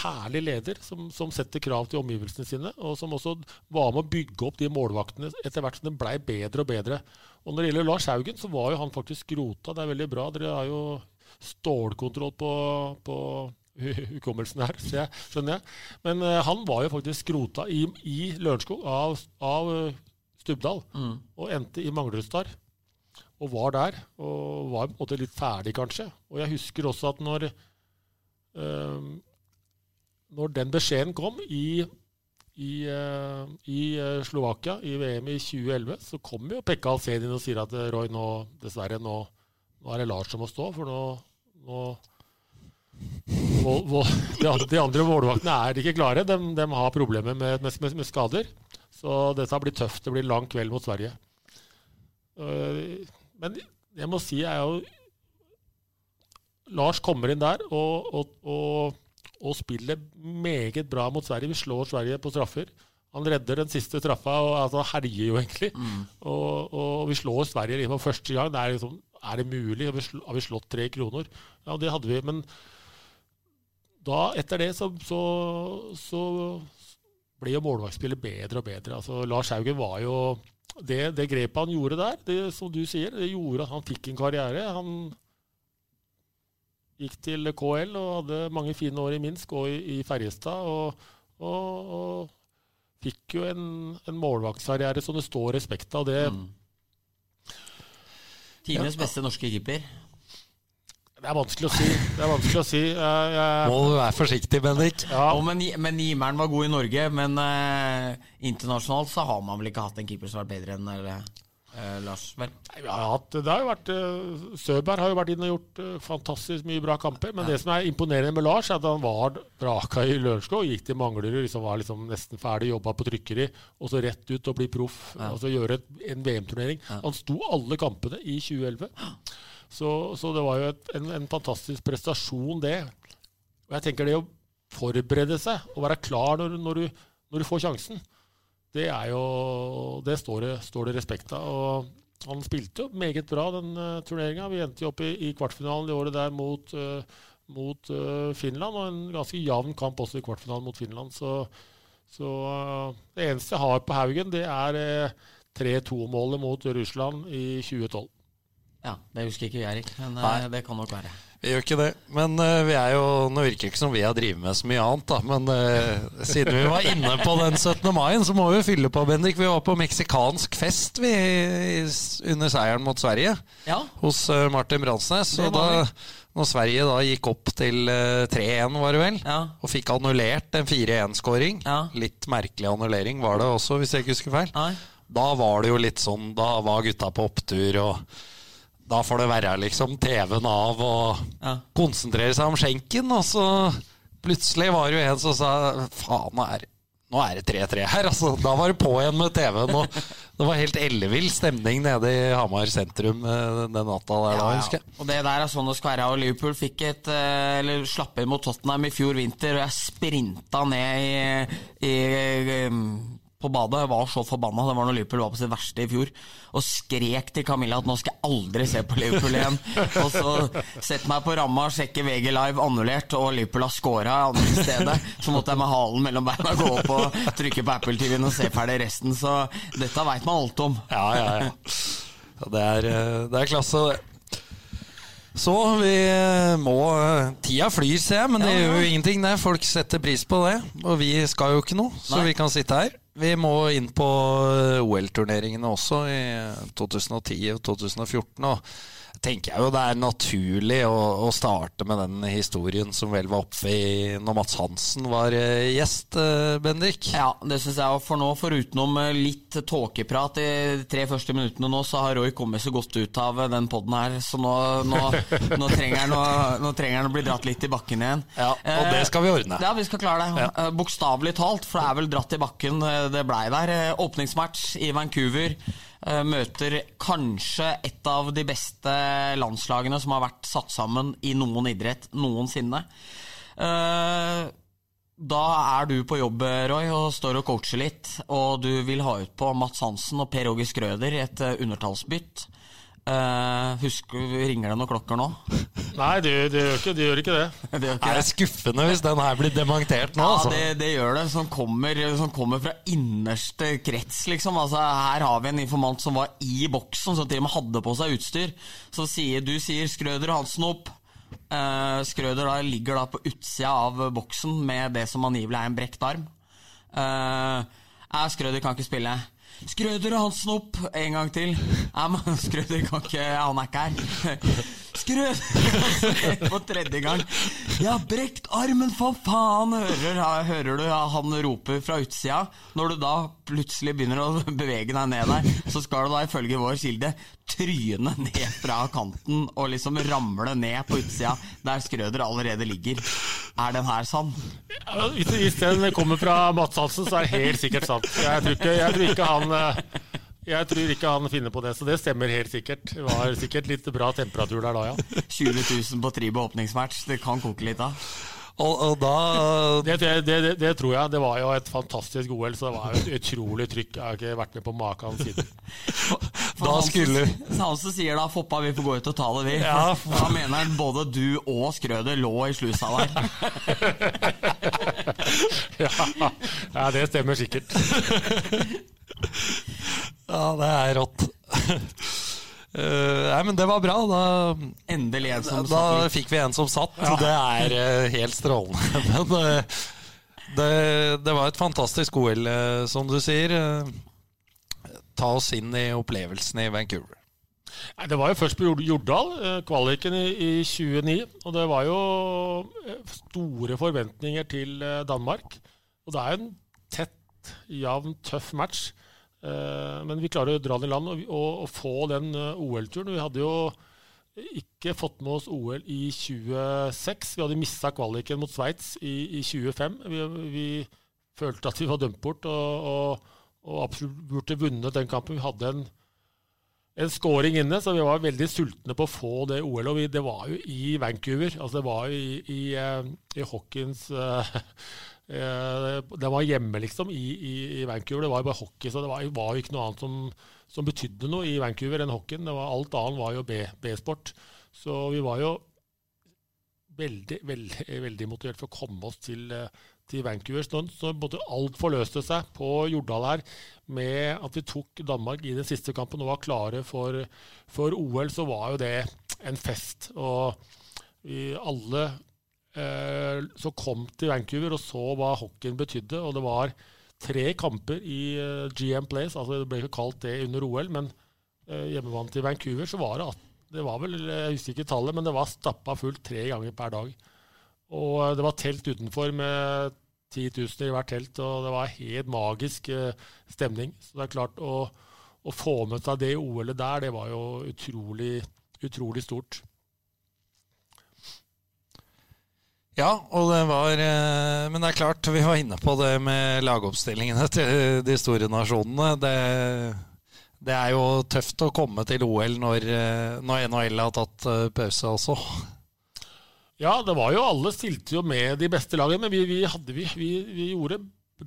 herlig leder som, som, setter krav til omgivelsene sine. Og som også var med å bygge opp de målvaktene etter hvert som det blei bedre og bedre. Og når det gjelder Lars Haugen, så var jo han faktisk rota. Det er veldig bra. Dere har jo stålkontroll på, på <laughs> hukommelsen her, så jeg, skjønner jeg. Men uh, han var jo faktisk skrota i, i Lørenskog av, av uh, Stubdal, mm. og endte i Manglerudstad og var der. Og var på en måte litt ferdig, kanskje. Og jeg husker også at når, øh, når den beskjeden kom i, i, øh, i uh, Slovakia, i VM i 2011, så kom jo Pekka Alsedin og sier at eh, Roy, nå, dessverre, nå, nå, er det Lars som må stå, for nå, nå de andre målvaktene er ikke klare. De, de har problemer med, med, med, skader. Så dette blir tøft. Det blir lang kveld mot Sverige. Men jeg må si jeg er jo Lars kommer inn der og, og, og, og, spiller meget bra mot Sverige. Vi slår Sverige på straffer. Han redder den siste straffa og altså, herjer jo egentlig. Mm. Og, vi slår Sverige for første gang. Det er, liksom, er det mulig? Har vi, har vi slått tre kroner? Ja, det hadde vi. Men da, etter det så, så, så ble jo målvaktspillet bedre og bedre. Altså, Lars Haugen var jo det, det, grepet han gjorde der, det, som du sier, det gjorde at han fikk en karriere. Han gikk til KL og hadde mange fine år i Minsk og i, i Ferjestad. Og, og, og, fikk jo en, en målvaktskarriere som det står respekt av. Det mm. Tidenes beste norske keeper. Det er vanskelig å si. Det er vanskelig å si. Jeg, jeg... Må du være forsiktig, Bendik. Ja. Oh, men, men Nimeren var god i Norge, men eh, internasjonalt så har man vel ikke hatt en keeper som har vært bedre enn eller, eh, Lars? vel? Har hatt, det har jo vært, uh, Søberg har jo vært inne og gjort fantastisk mye bra kamper. Men ja. det som er imponerende med Lars, er at han var vraka i Lørenskog. Gikk til Manglerud, liksom var liksom nesten ferdig, jobba på trykkeri. Og så rett ut og bli proff. Ja. Altså gjøre et, en VM-turnering. Ja. Han sto alle kampene i 2011. Så, så, det var jo et, en, en, fantastisk prestasjon, det. Og jeg tenker det å forberede seg og være klar når, når, du, når du, får sjansen, det er jo Det står det, står det respekt av. Og han spilte jo meget bra den uh, turneringa. Vi endte jo opp i, i, kvartfinalen i året der mot, uh, mot uh, Finland, og en ganske jevn kamp også i kvartfinalen mot Finland. Så, så uh, det eneste jeg har på Haugen, det er 3-2-målet mot Russland i 2012. Ja, Det husker ikke vi, Erik, men Nei. Eh, det kan nok være. Vi gjør ikke det. Men uh, vi er jo, nå virker det ikke som vi har drevet med så mye annet, da. Men uh, siden vi var inne på den 17. mai, så må vi fylle på, Bendik. Vi var på meksikansk fest vi, under seieren mot Sverige. Ja. Hos uh, Martin Bransnes. Og da, når Sverige da gikk opp til 3-1, var det vel, ja. og fikk annullert en 4-1-skåring ja. Litt merkelig annullering var det også, hvis jeg ikke husker feil. Nei. Da var det jo litt sånn Da var gutta på opptur. og da får det være liksom TV-en av og ja. konsentrere seg om skjenken. Og så plutselig var det jo en som sa faen, nå er, er det 3-3 her. Altså, da var det på igjen med TV-en. Og det var helt ellevill stemning nede i Hamar sentrum eh, den natta der. Ja, da, ja. Og det der er sånn det skal være. Og Liverpool fikk et, eh, eller slapp inn mot Tottenham i fjor vinter, og jeg sprinta ned i, i på badet. Jeg var så forbanna. Det var når Liverpool var på sitt verste i fjor. Og skrek til Camilla at nå skal jeg aldri se på Liverpool igjen. <laughs> og så sette meg på ramma, sjekke VG Live annullert, og Liverpool har scora andre stedet. Så måtte jeg med halen mellom beina gå opp og trykke på Apple TV-en og se ferdig resten. Så dette veit man alt om. Ja, ja, ja. det, er, eh, det er klasse, det. Så vi eh, må eh, Tida flyr, ser jeg, men det gjør jo ingenting, det. Folk setter pris på det. Og vi skal jo ikke noe, så Nei. vi kan sitte her. Vi må inn på eh, OL-turneringene også i 2010 og 2014. Og tenker jeg jo det er naturlig å, å starte med den historien som vel var oppe i når Mats Hansen var eh, gjest, eh, Bendik. Ja, det syns jeg. Og for nå, forutenom eh, litt tåkeprat i de tre første minuttene nå, så har Roy kommet så godt ut av den poden her, så nå, nå, <laughs> nå, trenger han å, bli dratt litt i bakken igjen. Ja, og det skal vi ordne. Ja, vi skal klare det. Ja. Bokstavelig talt, for det er vel dratt i bakken det blei der. Åpningsmatch i Vancouver. Eh, Møter kanskje et av de beste landslagene som har vært satt sammen i noen idrett noensinne. Eh, Da er du på jobb, Roy, og står og coacher litt, og du vil ha ut på Mats Hansen og Per Åge Skrøder i et eh, undertallsbytt. Eh, husk, ringer det noen klokker nå? <laughs> Nei, det, det, gjør ikke, det gjør ikke det. <laughs> Det gjør ikke Er det. det skuffende hvis den her blir dementert nå? Ja, altså? det, det gjør det. Som kommer, som kommer fra innerste krets, liksom. Altså, her har vi en informant som var i boksen, som til og med hadde på seg utstyr. Så sier, du sier Skrøder og Hansen opp. Uh, Skrøder da ligger da på utsida av boksen med det som angivelig er en brekt arm. Eh, eh, Skrøder kan ikke spille. Skrøder og Hansen opp en gang til. Nei, men Skrøder kan ikke Han er ikke her. Skrøder <laughs> på tredje gang. Jeg har brekt armen, for faen! Hører, hører du han roper fra utsida. Når du da plutselig begynner å <laughs> bevege deg ned der, så skal du da ifølge vår kilde tryne ned fra kanten og liksom ramle ned på utsida der Skrøder allerede ligger. Er den her sann? Ja, hvis den kommer fra Mats Hansen, så er det helt sikkert sant. Jeg tror ikke, jeg tror ikke han eh, jeg tror ikke han finner på det, så det stemmer helt sikkert. Det var sikkert litt bra temperatur der da, ja. 20 000 på Tribe åpningsmatch. Det kan koke litt da. Og, og da Det, det, det, det tror jeg. Det var jo et fantastisk OL, så det var jo et utrolig trykk. Jeg har ikke vært med på maken siden. <laughs> Da skulle- Hansen sier da 'Foppa, vi får gå ut og ta det, vi'. Ja. <laughs> Da mener han både du og Skrøder lå i slusa der. <laughs> Ja, ja det stemmer sikkert. Ja, det er rått. Uh, <laughs> nei, men det var bra. Da, Endelig en som da satt Da fikk vi en som satt. Det er uh, helt strålende. <laughs> Men uh, det, det var et fantastisk OL, som du sier. Ta oss inn i opplevelsen i Vancouver. Nei, Det var jo først på Jord- Jordal, kvaliken i, i 29. Og det var jo store forventninger til Danmark. Og det er jo en tett, jevn, tøff match. Eh, Men vi klarer å dra den i land og, og, og få den eh, OL-turen. Vi hadde jo ikke fått med oss OL i 26. Vi hadde mista kvaliken mot Sveits i, i 25. Vi, vi følte at vi var dømt bort og, og, og absolutt burde vunnet den kampen. Vi hadde en en scoring inne, så vi var veldig sultne på å få det OL. Og vi, det var jo i Vancouver. altså Det var jo i, i, eh, i eh, eh, Det var hjemme, liksom, i, i, i Vancouver. Det var jo bare hockey, så det var, var jo ikke noe annet som, som betydde noe i Vancouver enn hockeyen. Var, alt annet var jo B-sport. så vi var jo veldig, veldig, veldig motivert for å komme oss til, eh, til Vancouver. Så, så både alt forløste seg på Jordal her med at vi tok Danmark i den siste kampen og var klare for, for OL, så var jo det en fest. Og vi alle eh, så kom til Vancouver og så hva hockeyen betydde, og det var tre kamper i eh, GM Place, altså det ble ikke kalt det under OL, men eh, hjemmebane til Vancouver så var det at det var vel, jeg husker ikke tallet, men det var stappa fullt tre ganger per dag. Og eh, det var telt utenfor med 10 000 i hvert telt, og det var helt magisk eh, stemning. Så det er klart å, å få med seg det OL-et der, det var jo utrolig, utrolig stort. Ja, og det var eh, Men det er klart, vi var inne på det med lagoppstillingene til de store nasjonene. Det, det er jo tøft å komme til OL når, eh, når NHL har tatt eh, pause også. Ja, det var jo alle stilte jo med de beste lagene, men vi, vi, hadde, vi, vi, gjorde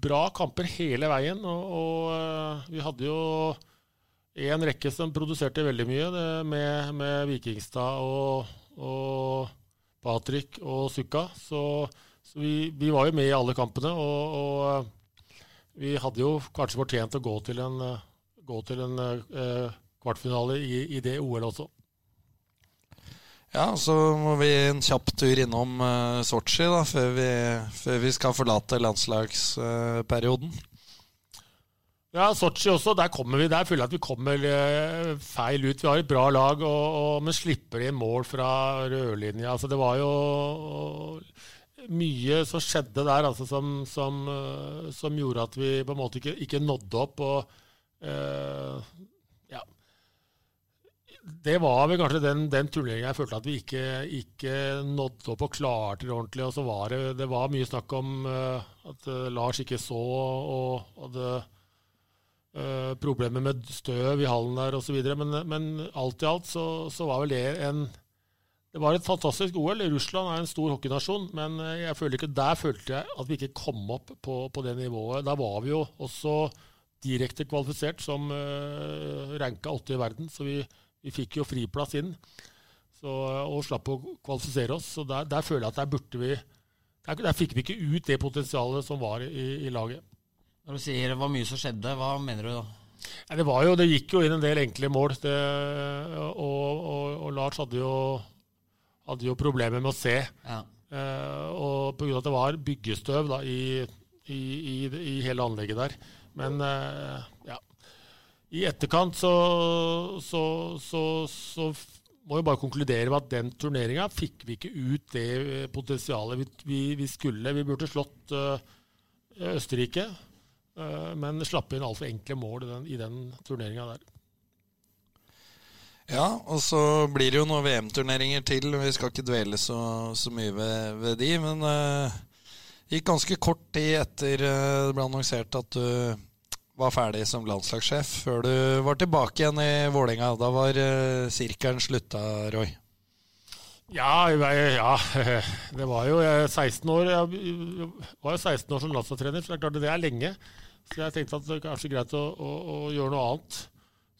bra kamper hele veien. Og, og vi hadde jo en rekke som produserte veldig mye, det, med, med Vikingstad og, og Patrick og Sukka. Så, så vi, vi, var jo med i alle kampene. Og, og, vi hadde jo kanskje fortjent å gå til en, gå til en eh, kvartfinale i, i det OL også. Ja, så må vi en kjapp tur innom uh, Sotsji før før vi, skal forlate landslagsperioden. Uh, ja, Sotsji også. Der kommer vi, der føler jeg at vi kommer uh, feil ut. Vi har et bra lag, og, og, men slipper inn mål fra rødlinja. Altså, det var jo mye som skjedde der altså, som, som, som, gjorde at vi på en måte ikke, ikke nådde opp. og det var vel kanskje den, den turneringa jeg følte at vi ikke, ikke nådde opp og klarte det ordentlig. Og så var det, det var mye snakk om uh, at uh, Lars ikke så og hadde uh, problemer med støv i hallen der osv. Men, men alt i alt så, så, var vel det en Det var et fantastisk OL. Russland er en stor hockeynasjon, men jeg føler ikke, der følte jeg at vi ikke kom opp på, på det nivået. Der var vi jo også direkte kvalifisert som uh, ranka åtte i verden. så vi vi fikk jo friplass inn så, og slapp å kvalifisere oss. Så der, der, føler jeg at der burde vi der, der, fikk vi ikke ut det potensialet som var i, i, laget. Når du sier det var mye som skjedde, hva mener du da? Ja, det, jo, det, gikk jo inn en del enkle mål. Det, og, og, og, Lars hadde jo, hadde jo, problemer med å se. Ja. Eh, og pga. at det var byggestøv da, i, i, i, hele anlegget der. Men eh, ja, i etterkant så, så, så, så må vi bare konkludere med at den turneringa fikk vi ikke ut det potensialet vi, vi, vi skulle. Vi burde slått uh, Østerrike, uh, men slapp inn altfor enkle mål i den, i den turneringa der. Ja, og så blir det jo noen VM-turneringer til. Vi skal ikke dvele så, så mye ved, ved, de, men det gikk ganske kort tid etter det ble annonsert at du var ferdig som landslagssjef, før du var tilbake igjen i Vålerenga. Da var uh, sirkelen slutta, Roy. Ja, ja, <laughs> det var jo 16 år. Jeg var jo 16 år som landslagstrener, så det er klart det er lenge. Så jeg tenkte at det er kanskje greit å, å, å gjøre noe annet.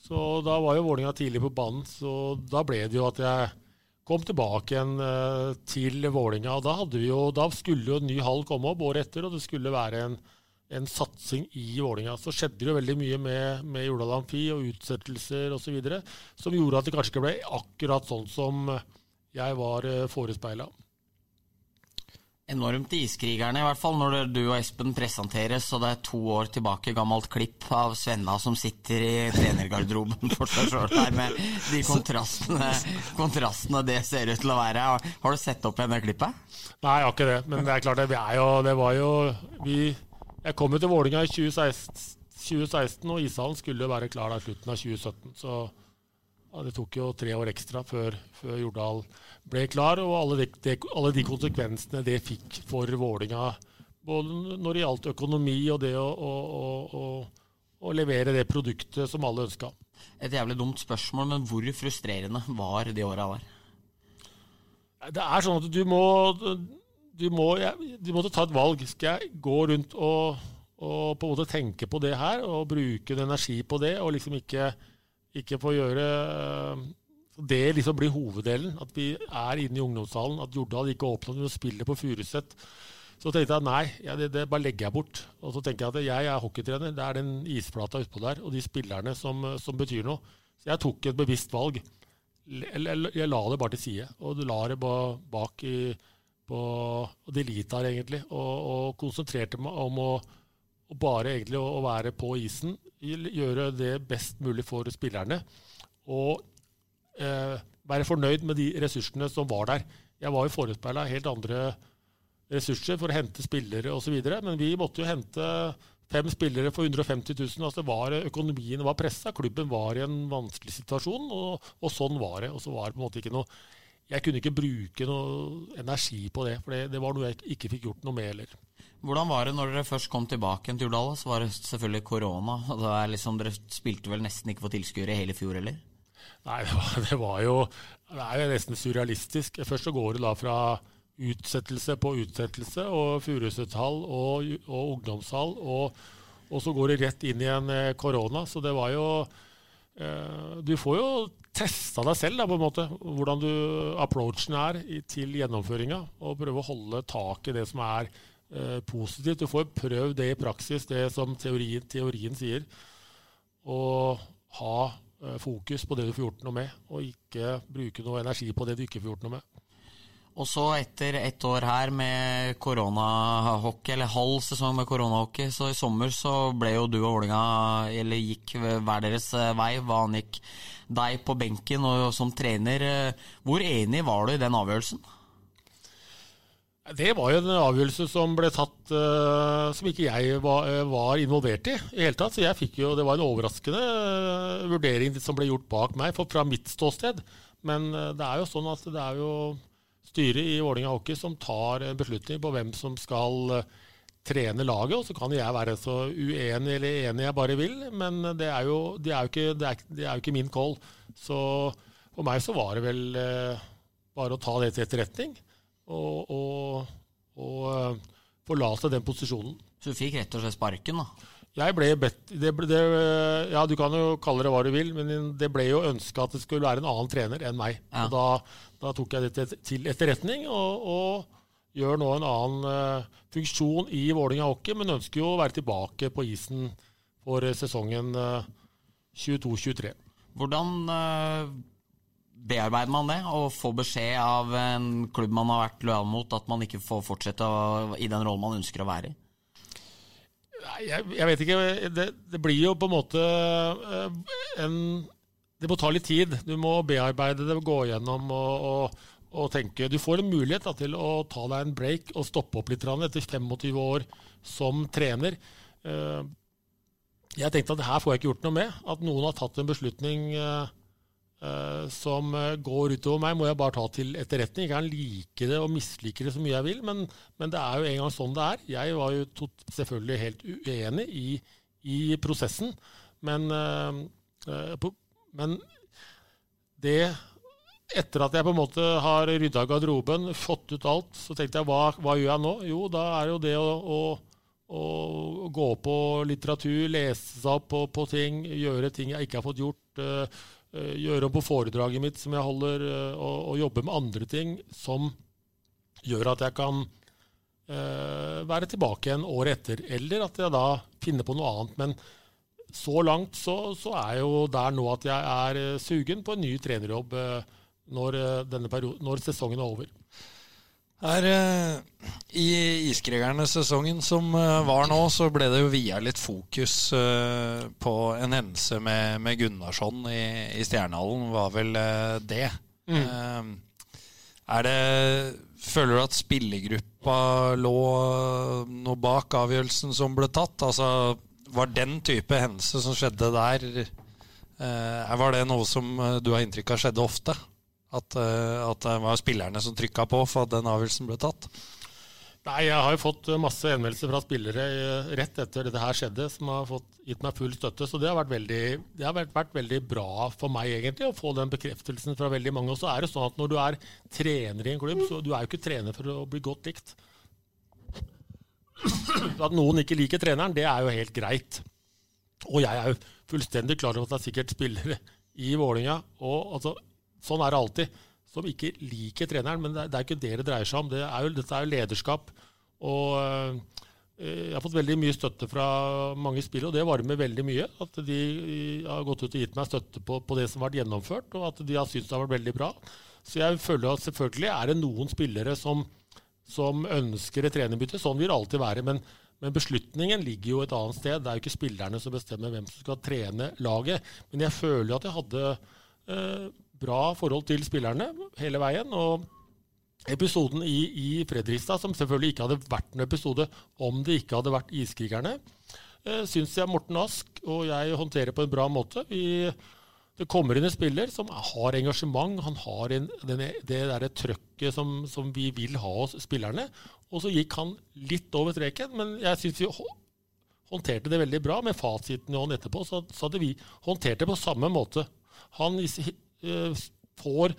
Så da var jo Vålinga tidlig på banen, så da ble det jo at jeg kom tilbake igjen uh, til Vålinga. Og da, da skulle jo en ny hall komme opp året etter, og det skulle være en en satsing i Vålinga. Så skjedde det jo veldig mye med, med Jordal Amfi og utsettelser osv. som gjorde at det kanskje ikke ble akkurat sånn som jeg var eh, forespeila. Enormt iskrigerne, i hvert fall når du og Espen presenteres, og det er to år tilbake gammelt klipp av Svenna som sitter i trenergarderoben <laughs> for seg sjøl her, med de kontrastene, kontrastene, det ser ut til å være. Har du sett opp igjen det klippet? Nei, jeg har ikke det. Men det er klart, det, er jo, det var jo Vi jeg kom jo til Vålinga i 2016, 2016 og ishallen skulle jo være klar da slutten av 2017. Så det tok jo tre år ekstra før, før Jordal ble klar, og alle de, de, alle de, konsekvensene det fikk for Vålinga, både når det gjaldt økonomi og det å, å, å, å levere det produktet som alle ønska. Et jævlig dumt spørsmål, men hvor frustrerende var de åra der? Det er sånn at du må du, må, du må ta et valg. Skal jeg gå rundt og, og, på en måte tenke på det her og bruke en energi på det, og liksom ikke, ikke få gjøre Det liksom blir hoveddelen. At vi er inne i ungdomshallen. At Jordal ikke åpner og spiller på Furuset. Så tenkte jeg nei, ja, det, det, bare legger jeg bort. Og så tenker jeg at jeg er hockeytrener. Det er den isplata utpå der og de spillerne som, som betyr noe. Så jeg tok et bevisst valg. Jeg la det bare til side, og la det bak i på Delitar, egentlig, og, og, konsentrerte meg om å, å bare egentlig å, være på isen. Gjøre det best mulig for spillerne. Og eh, være fornøyd med de ressursene som var der. Jeg var jo forespeila helt andre ressurser for å hente spillere osv., men vi måtte jo hente fem spillere for 150 000. Altså var, økonomien var pressa, klubben var i en vanskelig situasjon, og, og sånn var det. Og så var det på en måte ikke noe jeg kunne ikke bruke noe energi på det, for det, det, var noe jeg ikke fikk gjort noe med heller. Hvordan var det når dere først kom tilbake til Jordal? Så var det selvfølgelig korona. og det liksom, Dere spilte vel nesten ikke for tilskuere i hele fjor heller? Nei, det var, det var, jo Det er jo nesten surrealistisk. Først så går det da fra utsettelse på utsettelse, og Furuset-hall og, og ungdomshall. Og, og, så går det rett inn i en eh, korona. Så det var jo eh, Du får jo testa deg selv, da, på en måte, hvordan du, approachen er til gjennomføringa. Og prøve å holde tak i det som er positivt. Du får prøvd det i praksis, det som teorien, teorien sier. Og ha eh, fokus på det du får gjort noe med, og ikke bruke noe energi på det du ikke får gjort noe med. Og så etter ett år her med koronahockey, eller halv sesong med koronahockey, så i sommer så ble jo du og Vålinga, eller gikk hver deres eh, vei. Hva angikk deg på benken og som trener. Hvor enig var du i den avgjørelsen? Det var jo en avgjørelse som ble tatt uh, som ikke jeg var, uh, var, involvert i. i hele tatt, så jeg fikk jo, Det var en overraskende uh, vurdering som ble gjort bak meg, for fra mitt ståsted. Men det er jo sånn at det er jo styret i Vålerenga Hockey som tar en beslutning på hvem som skal eh, trene laget. Og så kan jeg være så uenig eller enig jeg bare vil, men det er jo, det er jo, ikke, det er, det er jo ikke, min call. Så for meg så var det vel eh, bare å ta det til etterretning og, og, og forlate den posisjonen. Så du fikk rett og slett sparken, da? Jeg ble bedt det, det, Ja, du kan jo kalle det hva du vil, men det ble jo ønska at det skulle være en annen trener enn meg. Ja. Og da, da, tok jeg det til etterretning, og, og, gjør nå en annen uh, funksjon i Vålinga hockey, men ønsker jo å være tilbake på isen for sesongen uh, eh, 22-23. Hvordan uh, bearbeider man det, og får beskjed av en klubb man har vært lojal mot, at man ikke får fortsette å, i den rollen man ønsker å være i? Jeg, jeg, vet ikke. Det, det, blir jo på en måte eh, en Det må ta litt tid. Du må bearbeide det, gå gjennom og, og, og tenke. Du får en mulighet da, til å ta deg en break og stoppe opp litt etter 25 år som trener. Eh, jeg tenkte at her får jeg ikke gjort noe med. At noen har tatt en beslutning eh, som uh, går utover meg, må jeg bare ta til etterretning. Jeg kan like det og mislike det så mye jeg vil, men, men det er jo en gang sånn det er. Jeg var jo tot, selvfølgelig helt uenig i, i prosessen, men, på, men det Etter at jeg på en måte har rydda garderoben, fått ut alt, så tenkte jeg hva, hva gjør jeg nå? Jo, da er jo det å, å, å gå på litteratur, lese seg opp på, på, ting, gjøre ting jeg ikke har fått gjort Eh, gjøre om på foredraget mitt som jeg holder, eh, og, og, jobbe med andre ting som gjør at jeg kan uh, være tilbake igjen året etter. Eller at jeg da finner på noe annet. Men så langt så, så er jeg jo der nå at jeg er sugen på en ny trenerjobb uh, når, når sesongen er over. Her uh, I Iskrigerne-sesongen som uh, var nå, så ble det jo via litt fokus uh, på en hendelse med, med Gunnarsson i, i Stjernehallen, var vel det. Mm. er det Føler du at spillergruppa lå noe bak avgjørelsen som ble tatt? Altså, var den type hendelse som skjedde der, var det noe som du har inntrykk av skjedde ofte? At, eh, at, det var spillerne som trykka på for at den avgjørelsen ble tatt? Nei, Jeg har jo fått masse henvendelser fra spillere eh, rett etter dette her skjedde, som har fått, gitt meg full støtte. Så det har, vært veldig, det har vært, vært veldig bra for meg egentlig å få den bekreftelsen fra veldig mange. Og så er det sånn at når du er trener i en klubb, så du er jo ikke trener for å bli godt likt. At noen ikke liker treneren, det er jo helt greit. Og jeg er jo fullstendig klar over at det er sikkert spillere i Vålinga og altså Sånn er det alltid. Som ikke liker treneren, men det er, ikke det det dreier seg om. Det er jo, dette er jo lederskap. Og øh, jeg har fått veldig mye støtte fra mange spillere, og det varmer veldig mye. At de har gått ut og gitt meg støtte på, på det som har vært gjennomført, og at de har syntes det har vært veldig bra. Så jeg føler at selvfølgelig er det noen spillere som, som ønsker et trenerbytte. Sånn vil det alltid være. Men, men, beslutningen ligger jo et annet sted. Det er jo ikke spillerne som bestemmer hvem som skal trene laget. Men jeg føler at jeg hadde øh, bra forhold til spillerne hele veien. og Episoden i, i Fredrikstad, som selvfølgelig ikke hadde vært en episode om det ikke hadde vært Iskrigerne, eh, syns jeg Morten Ask og jeg håndterer på en bra måte. Vi, det kommer inn en spiller som har engasjement, han har en, den, det der trøkket som, som, vi vil ha hos spillerne. Og så gikk han litt over streken, men jeg syns vi håndterte det veldig bra. Med fasiten i hånd etterpå så, så hadde vi håndtert det på samme måte. Han får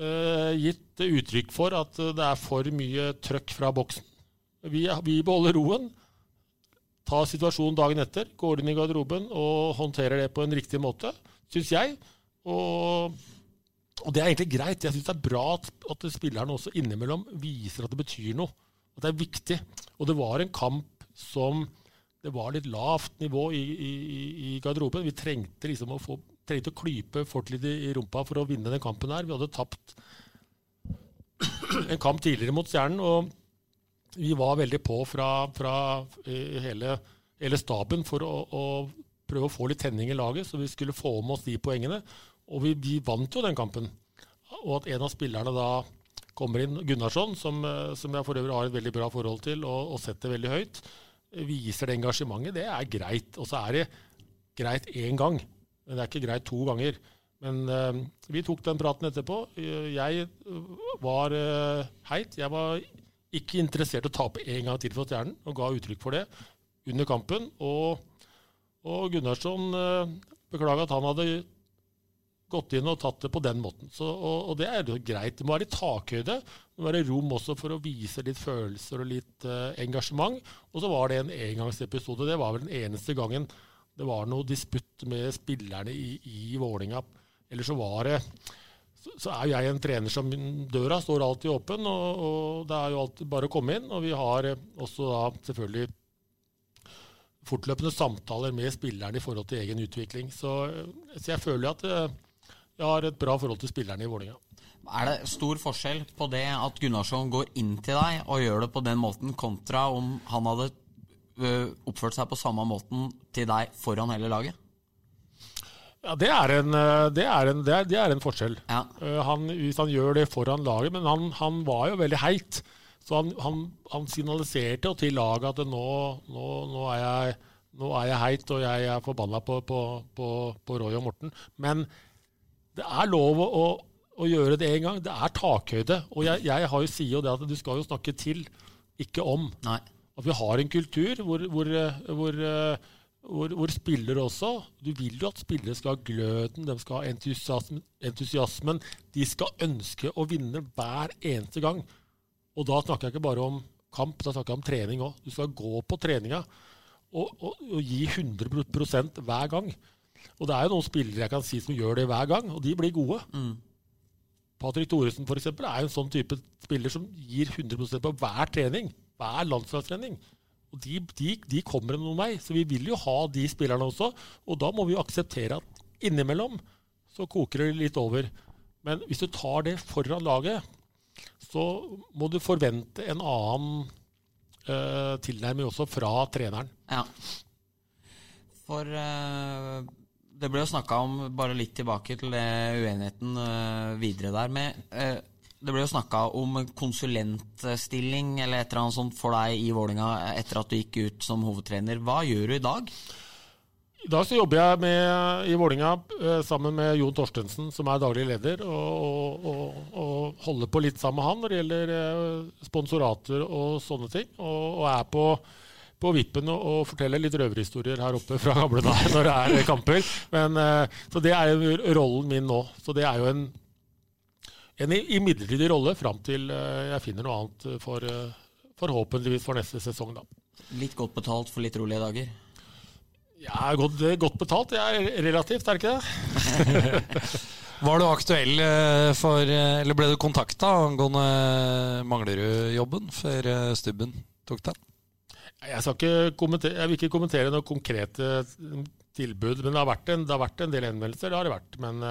eh, gitt uttrykk for at det er for mye trøkk fra boksen. Vi, vi beholder roen, tar situasjonen dagen etter, går inn i garderoben og håndterer det på en riktig måte, syns jeg. Og, og, det er egentlig greit. Jeg syns det er bra at, at spillerne også innimellom viser at det betyr noe. At det er viktig. Og det var en kamp som det var litt lavt nivå i, i, i garderoben. Vi trengte liksom å få trengte å klype folk litt i rumpa for å vinne den kampen her. Vi hadde tapt en kamp tidligere mot Stjernen, og vi var veldig på fra, fra eh, hele, hele, staben for å, å, prøve å få litt tenning i laget, så vi skulle få med oss de poengene. Og vi, vi vant jo den kampen. Og at en av spillerne da kommer inn, Gunnarsson, som, eh, som jeg for øvrig har et veldig bra forhold til og, og setter veldig høyt, viser det engasjementet, det er greit. Og så er det greit én gang. Men det er ikke greit to ganger. Men uh, vi tok den praten etterpå. Jeg var uh, heit. Jeg var ikke interessert i å tape en gang til for Stjernen, og ga uttrykk for det under kampen. Og, og Gunnarsson uh, beklaga at han hadde gått inn og tatt det på den måten. Så, og, og, det er jo greit. Det må være i takhøyde. Det må være rom også for å vise litt følelser og litt engasjement. Og så var det en engangsepisode. Det var vel den eneste gangen det var noe disputt med spillerne i, i Vålinga. Eller så var det så, så er jeg en trener som Døra står alltid åpen, og, og, det er jo alltid bare å komme inn. Og vi har eh, også da selvfølgelig fortløpende samtaler med spillerne i forhold til egen utvikling. Så, eh, så jeg føler at eh, jeg har et bra forhold til spillerne i Vålinga. Er det stor forskjell på det at Gunnarsson går inn til deg og gjør det på den måten, kontra om han hadde oppført seg på samme måten til deg foran hele laget? Ja, Det er en, eh, det er en, det er, det er en forskjell. Ja. Eh, han, hvis han gjør det foran laget Men han, han var jo veldig heit. Så han, han, han signaliserte til laget at nå, nå, nå, er jeg, nå, er jeg, heit, og jeg er forbanna på, på, på, på, Roy og Morten. Men det er lov å, å gjøre det en gang. Det er takhøyde. Og jeg, jeg har jo sier jo det at du skal jo snakke til, ikke om. Nei at vi har en kultur hvor, hvor, hvor, hvor, hvor spillere også Du vil jo at spillere skal ha gløden, de skal ha entusiasmen, entusiasmen. De skal ønske å vinne hver eneste gang. Og da snakker jeg ikke bare om kamp, da snakker jeg om trening òg. Du skal gå på treninga og, og, og gi 100% hver gang. Og det er jo noen spillere jeg kan si som gjør det hver gang, og de blir gode. Mm. Patrick Thoresen eksempel, er jo en sånn type spiller som gir 100% på hver trening hver landslagstrening. Og de, de, de kommer noen vei. Så vi vil jo ha de spillerne også. Og da må vi jo akseptere at innimellom så koker det litt over. Men hvis du tar det foran laget, så må du forvente en annen uh, tilnærming også fra treneren. Ja. For uh, det ble jo snakka om, bare litt tilbake til det uenigheten uh, videre der, med det ble jo snakka om konsulentstilling eller et eller annet sånt for deg i Vålinga etter at du gikk ut som hovedtrener. Hva gjør du i dag? I dag så jobber jeg med, i Vålinga eh, sammen med Jon Torstensen, som er daglig leder, og, og, og, holder på litt sammen med han når det gjelder eh, sponsorater og sånne ting. Og, og er på, på vippen og, og forteller litt røverhistorier her oppe fra gamle dager når det er kamper. Men, eh, så det er jo rollen min nå. Så det er jo en en midlertidig rolle fram til eh, jeg finner noe annet for, eh, forhåpentligvis for neste sesong, da. Litt godt betalt for litt rolige dager? Ja, godt, godt betalt. Jeg er relativt, er det ikke det? <laughs> Var du aktuell eh, for Eller ble du kontakta angående Manglerud-jobben før Stubben tok den? Jeg, jeg, vil ikke kommentere noen konkrete tilbud, men det har vært en, har vært en del henvendelser. Det har det vært. Men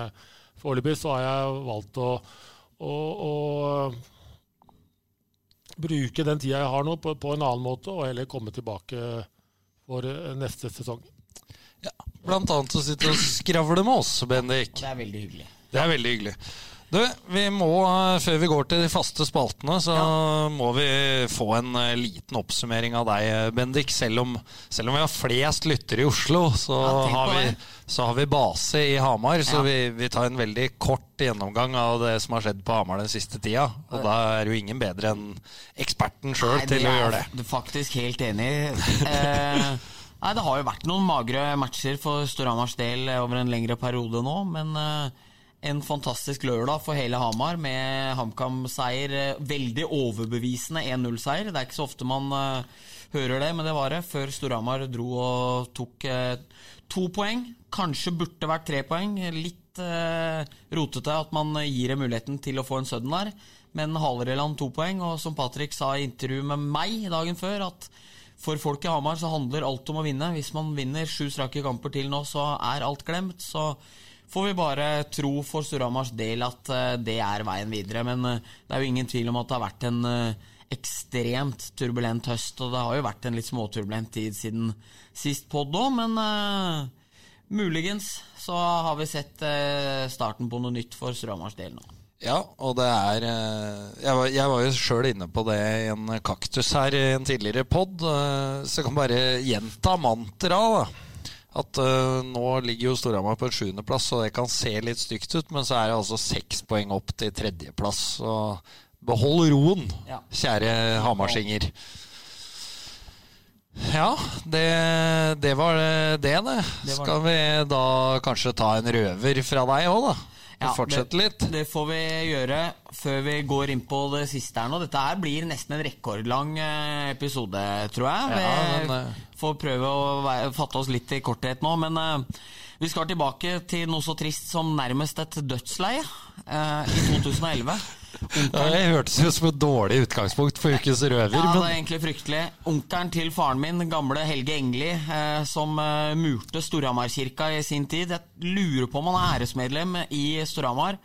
foreløpig så har jeg valgt å og, og bruke den tida jeg har nå, på, på, en annen måte, og heller komme tilbake for eh, neste sesong. Ja, Blant annet å sitte og skravle med oss, Bendik. Det er veldig hyggelig. Det er veldig hyggelig. Du, vi må, eh, Før vi går til de faste spaltene, så ja. må vi få en uh, liten oppsummering av deg, Bendik. Selv om, selv om vi har flest lyttere i Oslo, så, ja, har, vi, så har, vi, base i Hamar. Ja. Så vi, vi, tar en veldig kort gjennomgang av det som har skjedd på Hamar den siste tida. Og da er jo ingen bedre enn eksperten sjøl til å gjøre det. Du faktisk helt enig. eh, nei, Det har jo vært noen magre matcher for Storhamars del over en lengre periode nå, men eh, en fantastisk lørdag for hele Hamar med HamKam-seier. Veldig overbevisende 1-0-seier. Det er ikke så ofte man uh, hører det, men det var det. Før Storhamar dro og tok uh, to poeng. Kanskje burde vært tre poeng. Litt uh, rotete at man gir dem muligheten til å få en sudden der. Men Halereland to poeng, og som Patrick sa i intervju med meg dagen før, at for folk i Hamar så handler alt om å vinne. Hvis man vinner sju strake kamper til nå, så er alt glemt. Så får vi bare tro for Storhamars del at eh, det er veien videre. Men eh, det er jo ingen tvil om at det har vært en eh, ekstremt turbulent høst. Og det har jo vært en litt småturbulent tid siden sist pod òg, men uh, muligens så har vi sett starten på noe nytt for Storhamars del nå. Ja, og det er Jeg var, jeg var jo sjøl inne på det i en kaktus her i en tidligere pod, så jeg kan bare gjenta mantraet, da. At uh, nå ligger jo Storhamar på en sjuendeplass, og det kan se litt stygt ut, men så er det altså seks poeng opp til tredjeplass. Så behold roen, Ja. kjære hamarsinger. Ja, det, det var det, det. var Skal vi da kanskje ta en røver fra deg òg, da? Ja, Fortsette litt? Det, det får vi gjøre før vi går inn på det siste her nå. Dette her blir nesten en rekordlang eh, episode, tror jeg. Ja, vi men, eh, får prøve å fatte oss litt i korthet nå. Men uh, vi skal tilbake til noe så trist som nærmest et dødsleie uh, i <laughs> 2011. Det hørtes jo som et dårlig utgangspunkt for ukens røver. Ja, det er egentlig fryktelig. Onkelen til faren min, gamle Helge Engli, eh, som eh, murte Storhamarkirka i sin tid. Jeg lurer på om han er æresmedlem i Storhamar.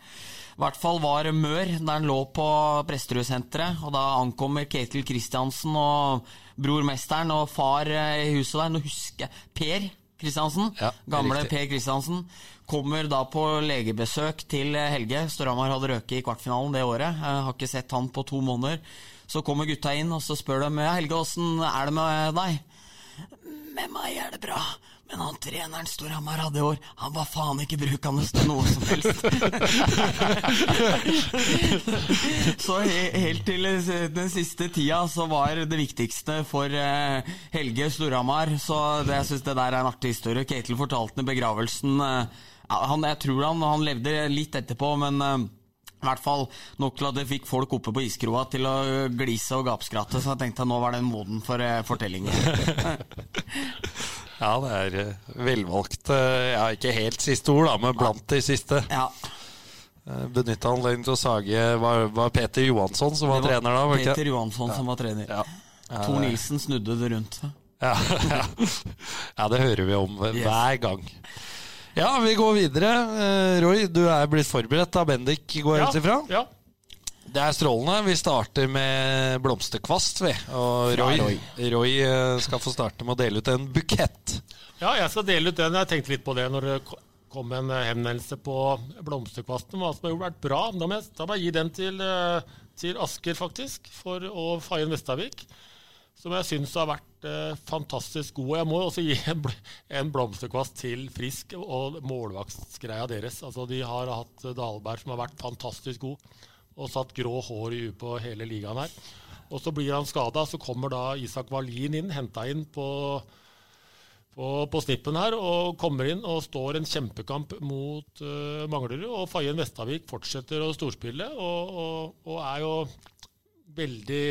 I hvert fall var mør der han lå på Presterudsenteret. Og da ankommer Ketil Kristiansen og brormesteren og far eh, i huset der. Nå husker jeg Per Kristiansen. Ja, gamle riktig. Per Kristiansen. Kommer da på legebesøk til Helge. Storhamar hadde røket i kvartfinalen det året. Jeg har ikke sett han på to måneder. Så kommer gutta inn, og så spør de ja, Helge, åssen er det med deg? Med meg er det bra, men han treneren Storhamar hadde i år, han var faen ikke brukende til noe som helst. <laughs> så he helt til den siste tida så var det viktigste for eh, Helge Storhamar. Så det, jeg syns det der er en artig historie. Ketil fortalte den i begravelsen. eh, han, jeg tror han, han levde litt etterpå, men eh, i hvert fall nok til at det fikk folk oppe på iskroa til å glise og gapskratte, så jeg tenkte at nå var den moden for uh, fortellinger. <laughs> Ja, det er eh, velvalgt. eh, Ja, ikke helt siste ord, da, men blant de siste. ja, Benytta anledningen til å sage Var, var Peter Johansson som var, var, trener da? Var? Peter Johansson som var trener. Ja. Tor Nilsen snudde det rundt. Ja, <laughs> ja. ja, det hører vi om Yes. hver gang. Ja, vi går videre. Eh, Roy, du er blitt forberedt av Bendik, går jeg ut ifra? Ja. Det er strålende. Vi starter med blomsterkvast, vi. Og Roy, Roy. Roy eh, skal få starte med å dele ut en bukett. ja, jeg skal dele ut den. Jeg tenkte litt på det når det kom en eh, henvendelse på blomsterkvasten. Hva som har vært bra. Da må jeg, da må jeg gi den til, eh, til Asker, faktisk, for, og Fayen Vestavik. Som jeg syns har vært eh, fantastisk god. Og jeg må også gi en, bl en blomsterkvast til Frisk og målvaktsgreia deres. Altså, de har hatt Dahlberg som har vært fantastisk god, og satt grå hår i huet på hele ligaen her. Og så blir han skada, så kommer da Isak Wallin inn, henta inn på på, på snippen her og kommer inn og står en kjempekamp mot uh, Manglerud. Og Fayen Vestavik fortsetter å storspille og, og, og er jo veldig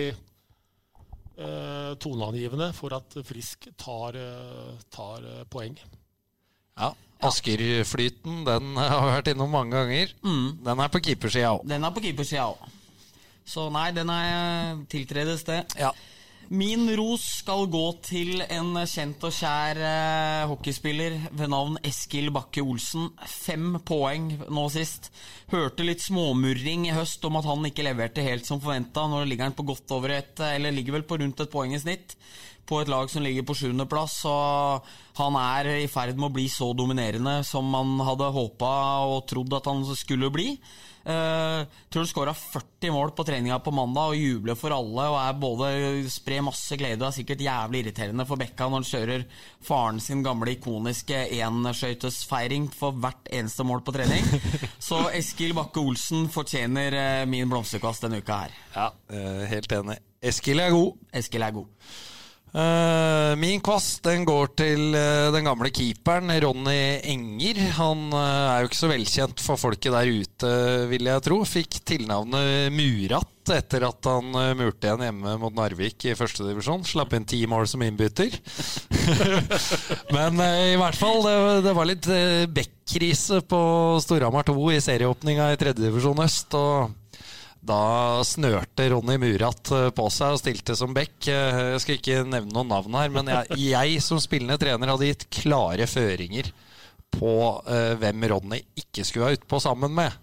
uh, toneangivende for at Frisk tar, uh, tar poeng. Ja. Askerflyten, den <laughs> har vi vært innom mange ganger. Den er på keepersida òg. Den er på keepersida òg. Så nei, den er tiltredes, det. Ja. Min ros skal gå til en kjent og kjær eh, hockeyspiller ved navn Eskil Bakke Olsen. Fem poeng nå sist. Hørte litt småmurring i høst om at han ikke leverte helt som forventa. Nå ligger han på godt over et Eller ligger vel på rundt et poeng i snitt. På et lag som ligger på sjuendeplass. Han er i ferd med å bli så dominerende som man hadde håpa og trodd at han skulle bli. Uh, tror han skåra 40 mål på treninga på mandag og jubler for alle. Og er både sprer masse glede og er sikkert jævlig irriterende for Bekka når han kjører faren sin gamle ikoniske enskøytesfeiring for hvert eneste mål på trening. <laughs> Så Eskil Bakke Olsen fortjener eh, min blomsterkast denne uka her. ja, eh, helt enig. Eskil er god. Eskil er god. Eh, min kvast den går til eh, den gamle keeperen Ronny Enger. Han eh, er jo ikke så velkjent for folket der ute, vil jeg tro. Fikk tilnavnet Murat etter at han murte igjen hjemme mot Narvik i førstedivisjon. Slapp inn ti mål som innbytter. <laughs> Men i hvert fall, det, det var litt bekkrise på Storhamar 2 i serieåpninga i tredjedivisjon øst. og da snørte Ronny Murat eh, på seg og stilte som back. Eh, Jeg skal ikke nevne noen navn her, men jeg, <laughs> jeg som spillende trener hadde gitt klare føringer på uh, hvem Ronny ikke skulle være utpå sammen med.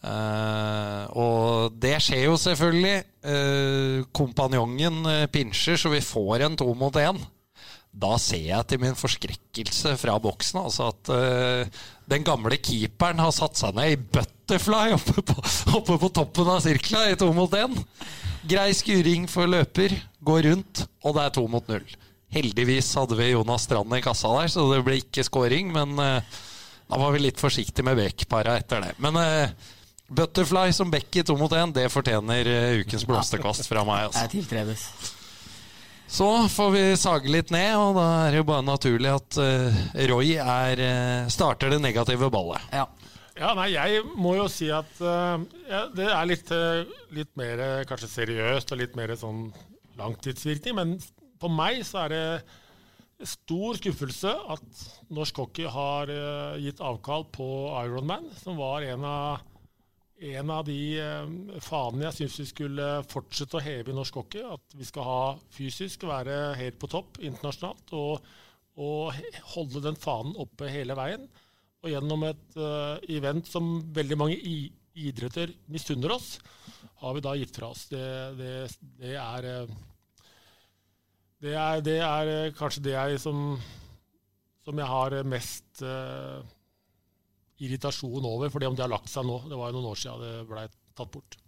Uh, og det skjer jo selvfølgelig. Uh, kompanjongen pinsjer, så vi får en to mot én. Da ser jeg til min forskrekkelse fra boksen altså at uh, den gamle keeperen har satt seg ned i butterfly oppe på, oppe på toppen av sirkla i to mot én. Grei skuring for løper, går rundt, og det er to mot null. Heldigvis hadde vi Jonas Strand i kassa der, så det ble ikke scoring. Men uh, da var vi litt forsiktige med Beck-para etter det. Men uh, Butterfly som bekk i to mot én, det fortjener ukens blomsterkvast fra meg. Altså. Jeg tiltredes. Så får vi sage litt ned, og da er det jo bare naturlig at uh, Roy er, uh, starter det negative ballet. Ja. Ja, nei, jeg må jo si at uh, ja, det er litt, litt mer kanskje seriøst og litt mer sånn langtidsvirkning. Men på meg så er det stor skuffelse at norsk hockey har gitt avkall på Ironman, som var en av, en av de eh, fanene jeg syns vi skulle fortsette å heve i norsk hockey. At vi skal ha fysisk, være helt på topp internasjonalt og, og holde den fanen oppe hele veien. Og gjennom et uh, event som veldig mange idretter misunner oss, har vi da gitt fra oss. Det, det, det er eh, det er, er kanskje det jeg som, som jeg har mest eh, irritasjon over, for det om det har lagt seg nå. Det var jo noen år siden det ble tatt bort.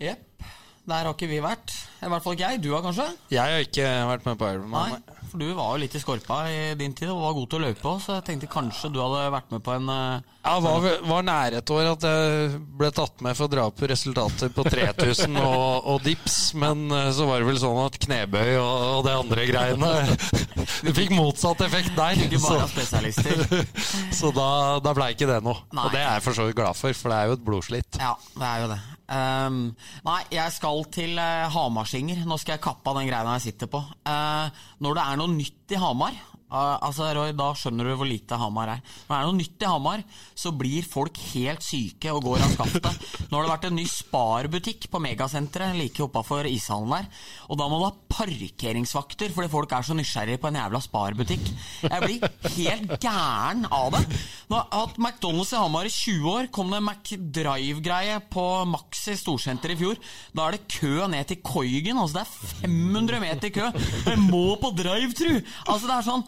Jepp. Der har ikke vi vært. I hvert fall ikke jeg. Du har kanskje? Jeg har ikke vært med på Ironman. Nei, for du var jo litt i skorpa i din tid og var god til å løpe òg, så jeg tenkte kanskje du hadde vært med på en eh, Ja, var, var nære et år at jeg ble tatt med for å dra på resultater på 3000 og, og dips, men eh, så var det vel sånn at knebøy og, og det andre greiene <laughs> Det fikk motsatt effekt der. Ikke bare spesialister. <laughs> så da, da ble ikke det noe. Nei. Og det er jeg for så vidt glad for, for det er jo et blodslitt. Ja, det er jo det. Um, nei, jeg skal til uh, Hamarsinger. Nå skal jeg kappe av den greia jeg sitter på. Uh, når det er noe nytt i Hamar altså Roy, Da skjønner du hvor lite Hamar er. Når det er noe nytt i Hamar, så blir folk helt syke og går av skaftet. Nå har det vært en ny Spar-butikk på Megasenteret like oppafor ishallen der. Og da må du ha parkeringsvakter fordi folk er så nysgjerrige på en jævla Spar-butikk. Jeg blir helt gæren av det. Nå har jeg hatt McDonald's i Hamar i 20 år. Kom det McDrive-greie på Maxi storsenter i fjor. Da er det kø ned til Koigen. Altså det er 500 meter kø. Jeg må på drive-tru! Altså det er sånn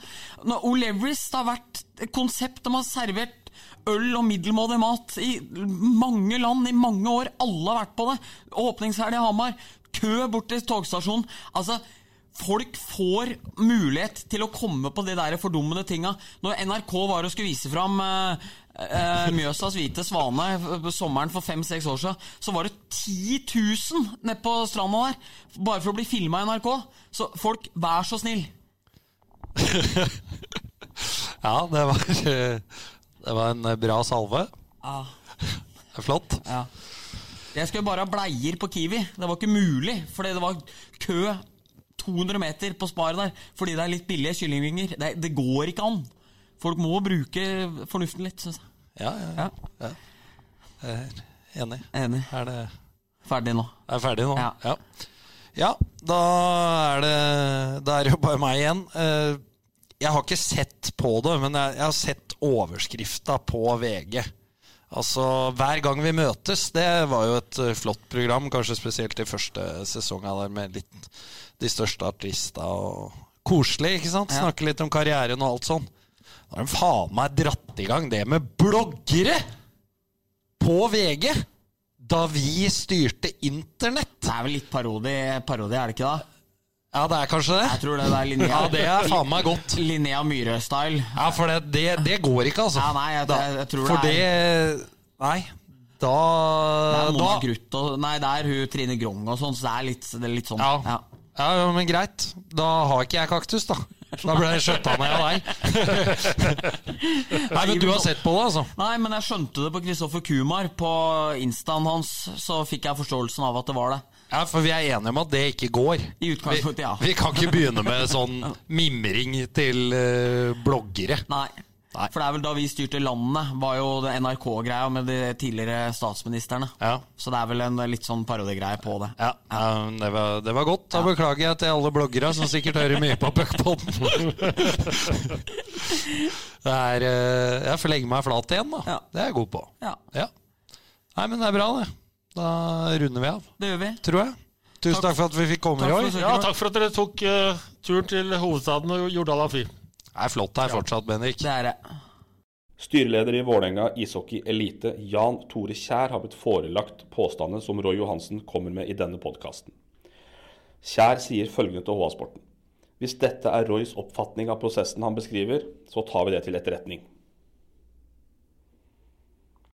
når O'Learys har vært et konsept de har servert øl og middelmådig mat i mange land i mange år. Alle har vært på det. Åpningshelg i Hamar. Kø bort til togstasjonen. Altså, folk får mulighet til å komme på de der fordummede tinga. Når NRK var og skulle vise fram eh, eh, Mjøsas hvite svane sommeren for fem-seks år siden, så var det 10 000 nede på stranda der. Bare for å bli filma i NRK. Så folk, vær så snill. Ja, det var, eh, det var en bra salve. Ah. Er flott. Ja. Jeg skulle bare ha bleier på Kiwi. Det var ikke mulig, fordi det var kø 200 meter på Spar der fordi det er litt billige kyllingvinger. Det, det går ikke an. Folk må bruke fornuften litt, syns jeg. Ja, ja, Ja, jeg er enig. Enig. Er det Ferdig nå. er ferdig nå? Ja. ja. Ja, da er det Da er det jo bare meg igjen. Jeg har ikke sett på det, men jeg, jeg har sett overskrifta på VG. Altså, Hver gang vi møtes, det var jo et eh, flott program, kanskje spesielt i første sesongen der med litt de største artista. og koselig, ikke sant? Ja. Snakke litt om karrieren og alt sånn. Da har de faen meg dratt i gang det med bloggere på VG! Da vi styrte internett. Det er vel litt parodi, parodi er det ikke da? Ja, det er kanskje det. Jeg tror det er Linnea, Ja, det er faen meg godt. Linnea Myhre-style. Ja, for det, det, det går ikke, altså. Ja, nei, jeg- jeg- jeg tror For det det Nei. Da, Det er Mona Gruth og Nei, det er hun Trine Grong og sånn, så det er litt, det er litt sånn. Ja. Ja. Ja, ja, men greit. Da har ikke jeg kaktus, da. Da ble jeg skjøtta ned av deg. <laughs> Nei, men du har sett på det, altså? Nei, men jeg skjønte det på Kristoffer Kumar. På instaen hans så fikk jeg forståelsen av at det var det. Ja, For vi er enige om at det ikke går. I utgangspunktet, ja. Vi, vi kan ikke begynne med sånn mimring til uh, bloggere. Nei. Nei. For det er vel da vi styrte landet, var jo NRK-greia med de tidligere statsministerne. Ja. Så det er vel en litt sånn parodegreie på det. Ja, ja, det, var, det var godt. Da beklager jeg til alle bloggere som sikkert hører mye på Puckpodden. <laughs> det er eh, Jeg får legge meg flat igjen, da. Ja. Det er jeg god på. Ja, Ja. Nei, men det er bra, det. Da runder vi av, det gjør vi. tror jeg. Tusen takk, Takk- for at vi fikk komme, i år. Ja, takk for at dere tok uh, turen til hovedstaden og Jordal Amfi. Det er flott her fortsatt, Bendik. Det er det. Styreleder i Vålerenga ishockey elite, Jan Tore Kjær, har blitt forelagt påstandene som Roy Johansen kommer med i denne podkasten. Kjær sier følgende til HA-sporten. Hvis dette er Roys oppfatning av prosessen han beskriver, så tar vi det til etterretning.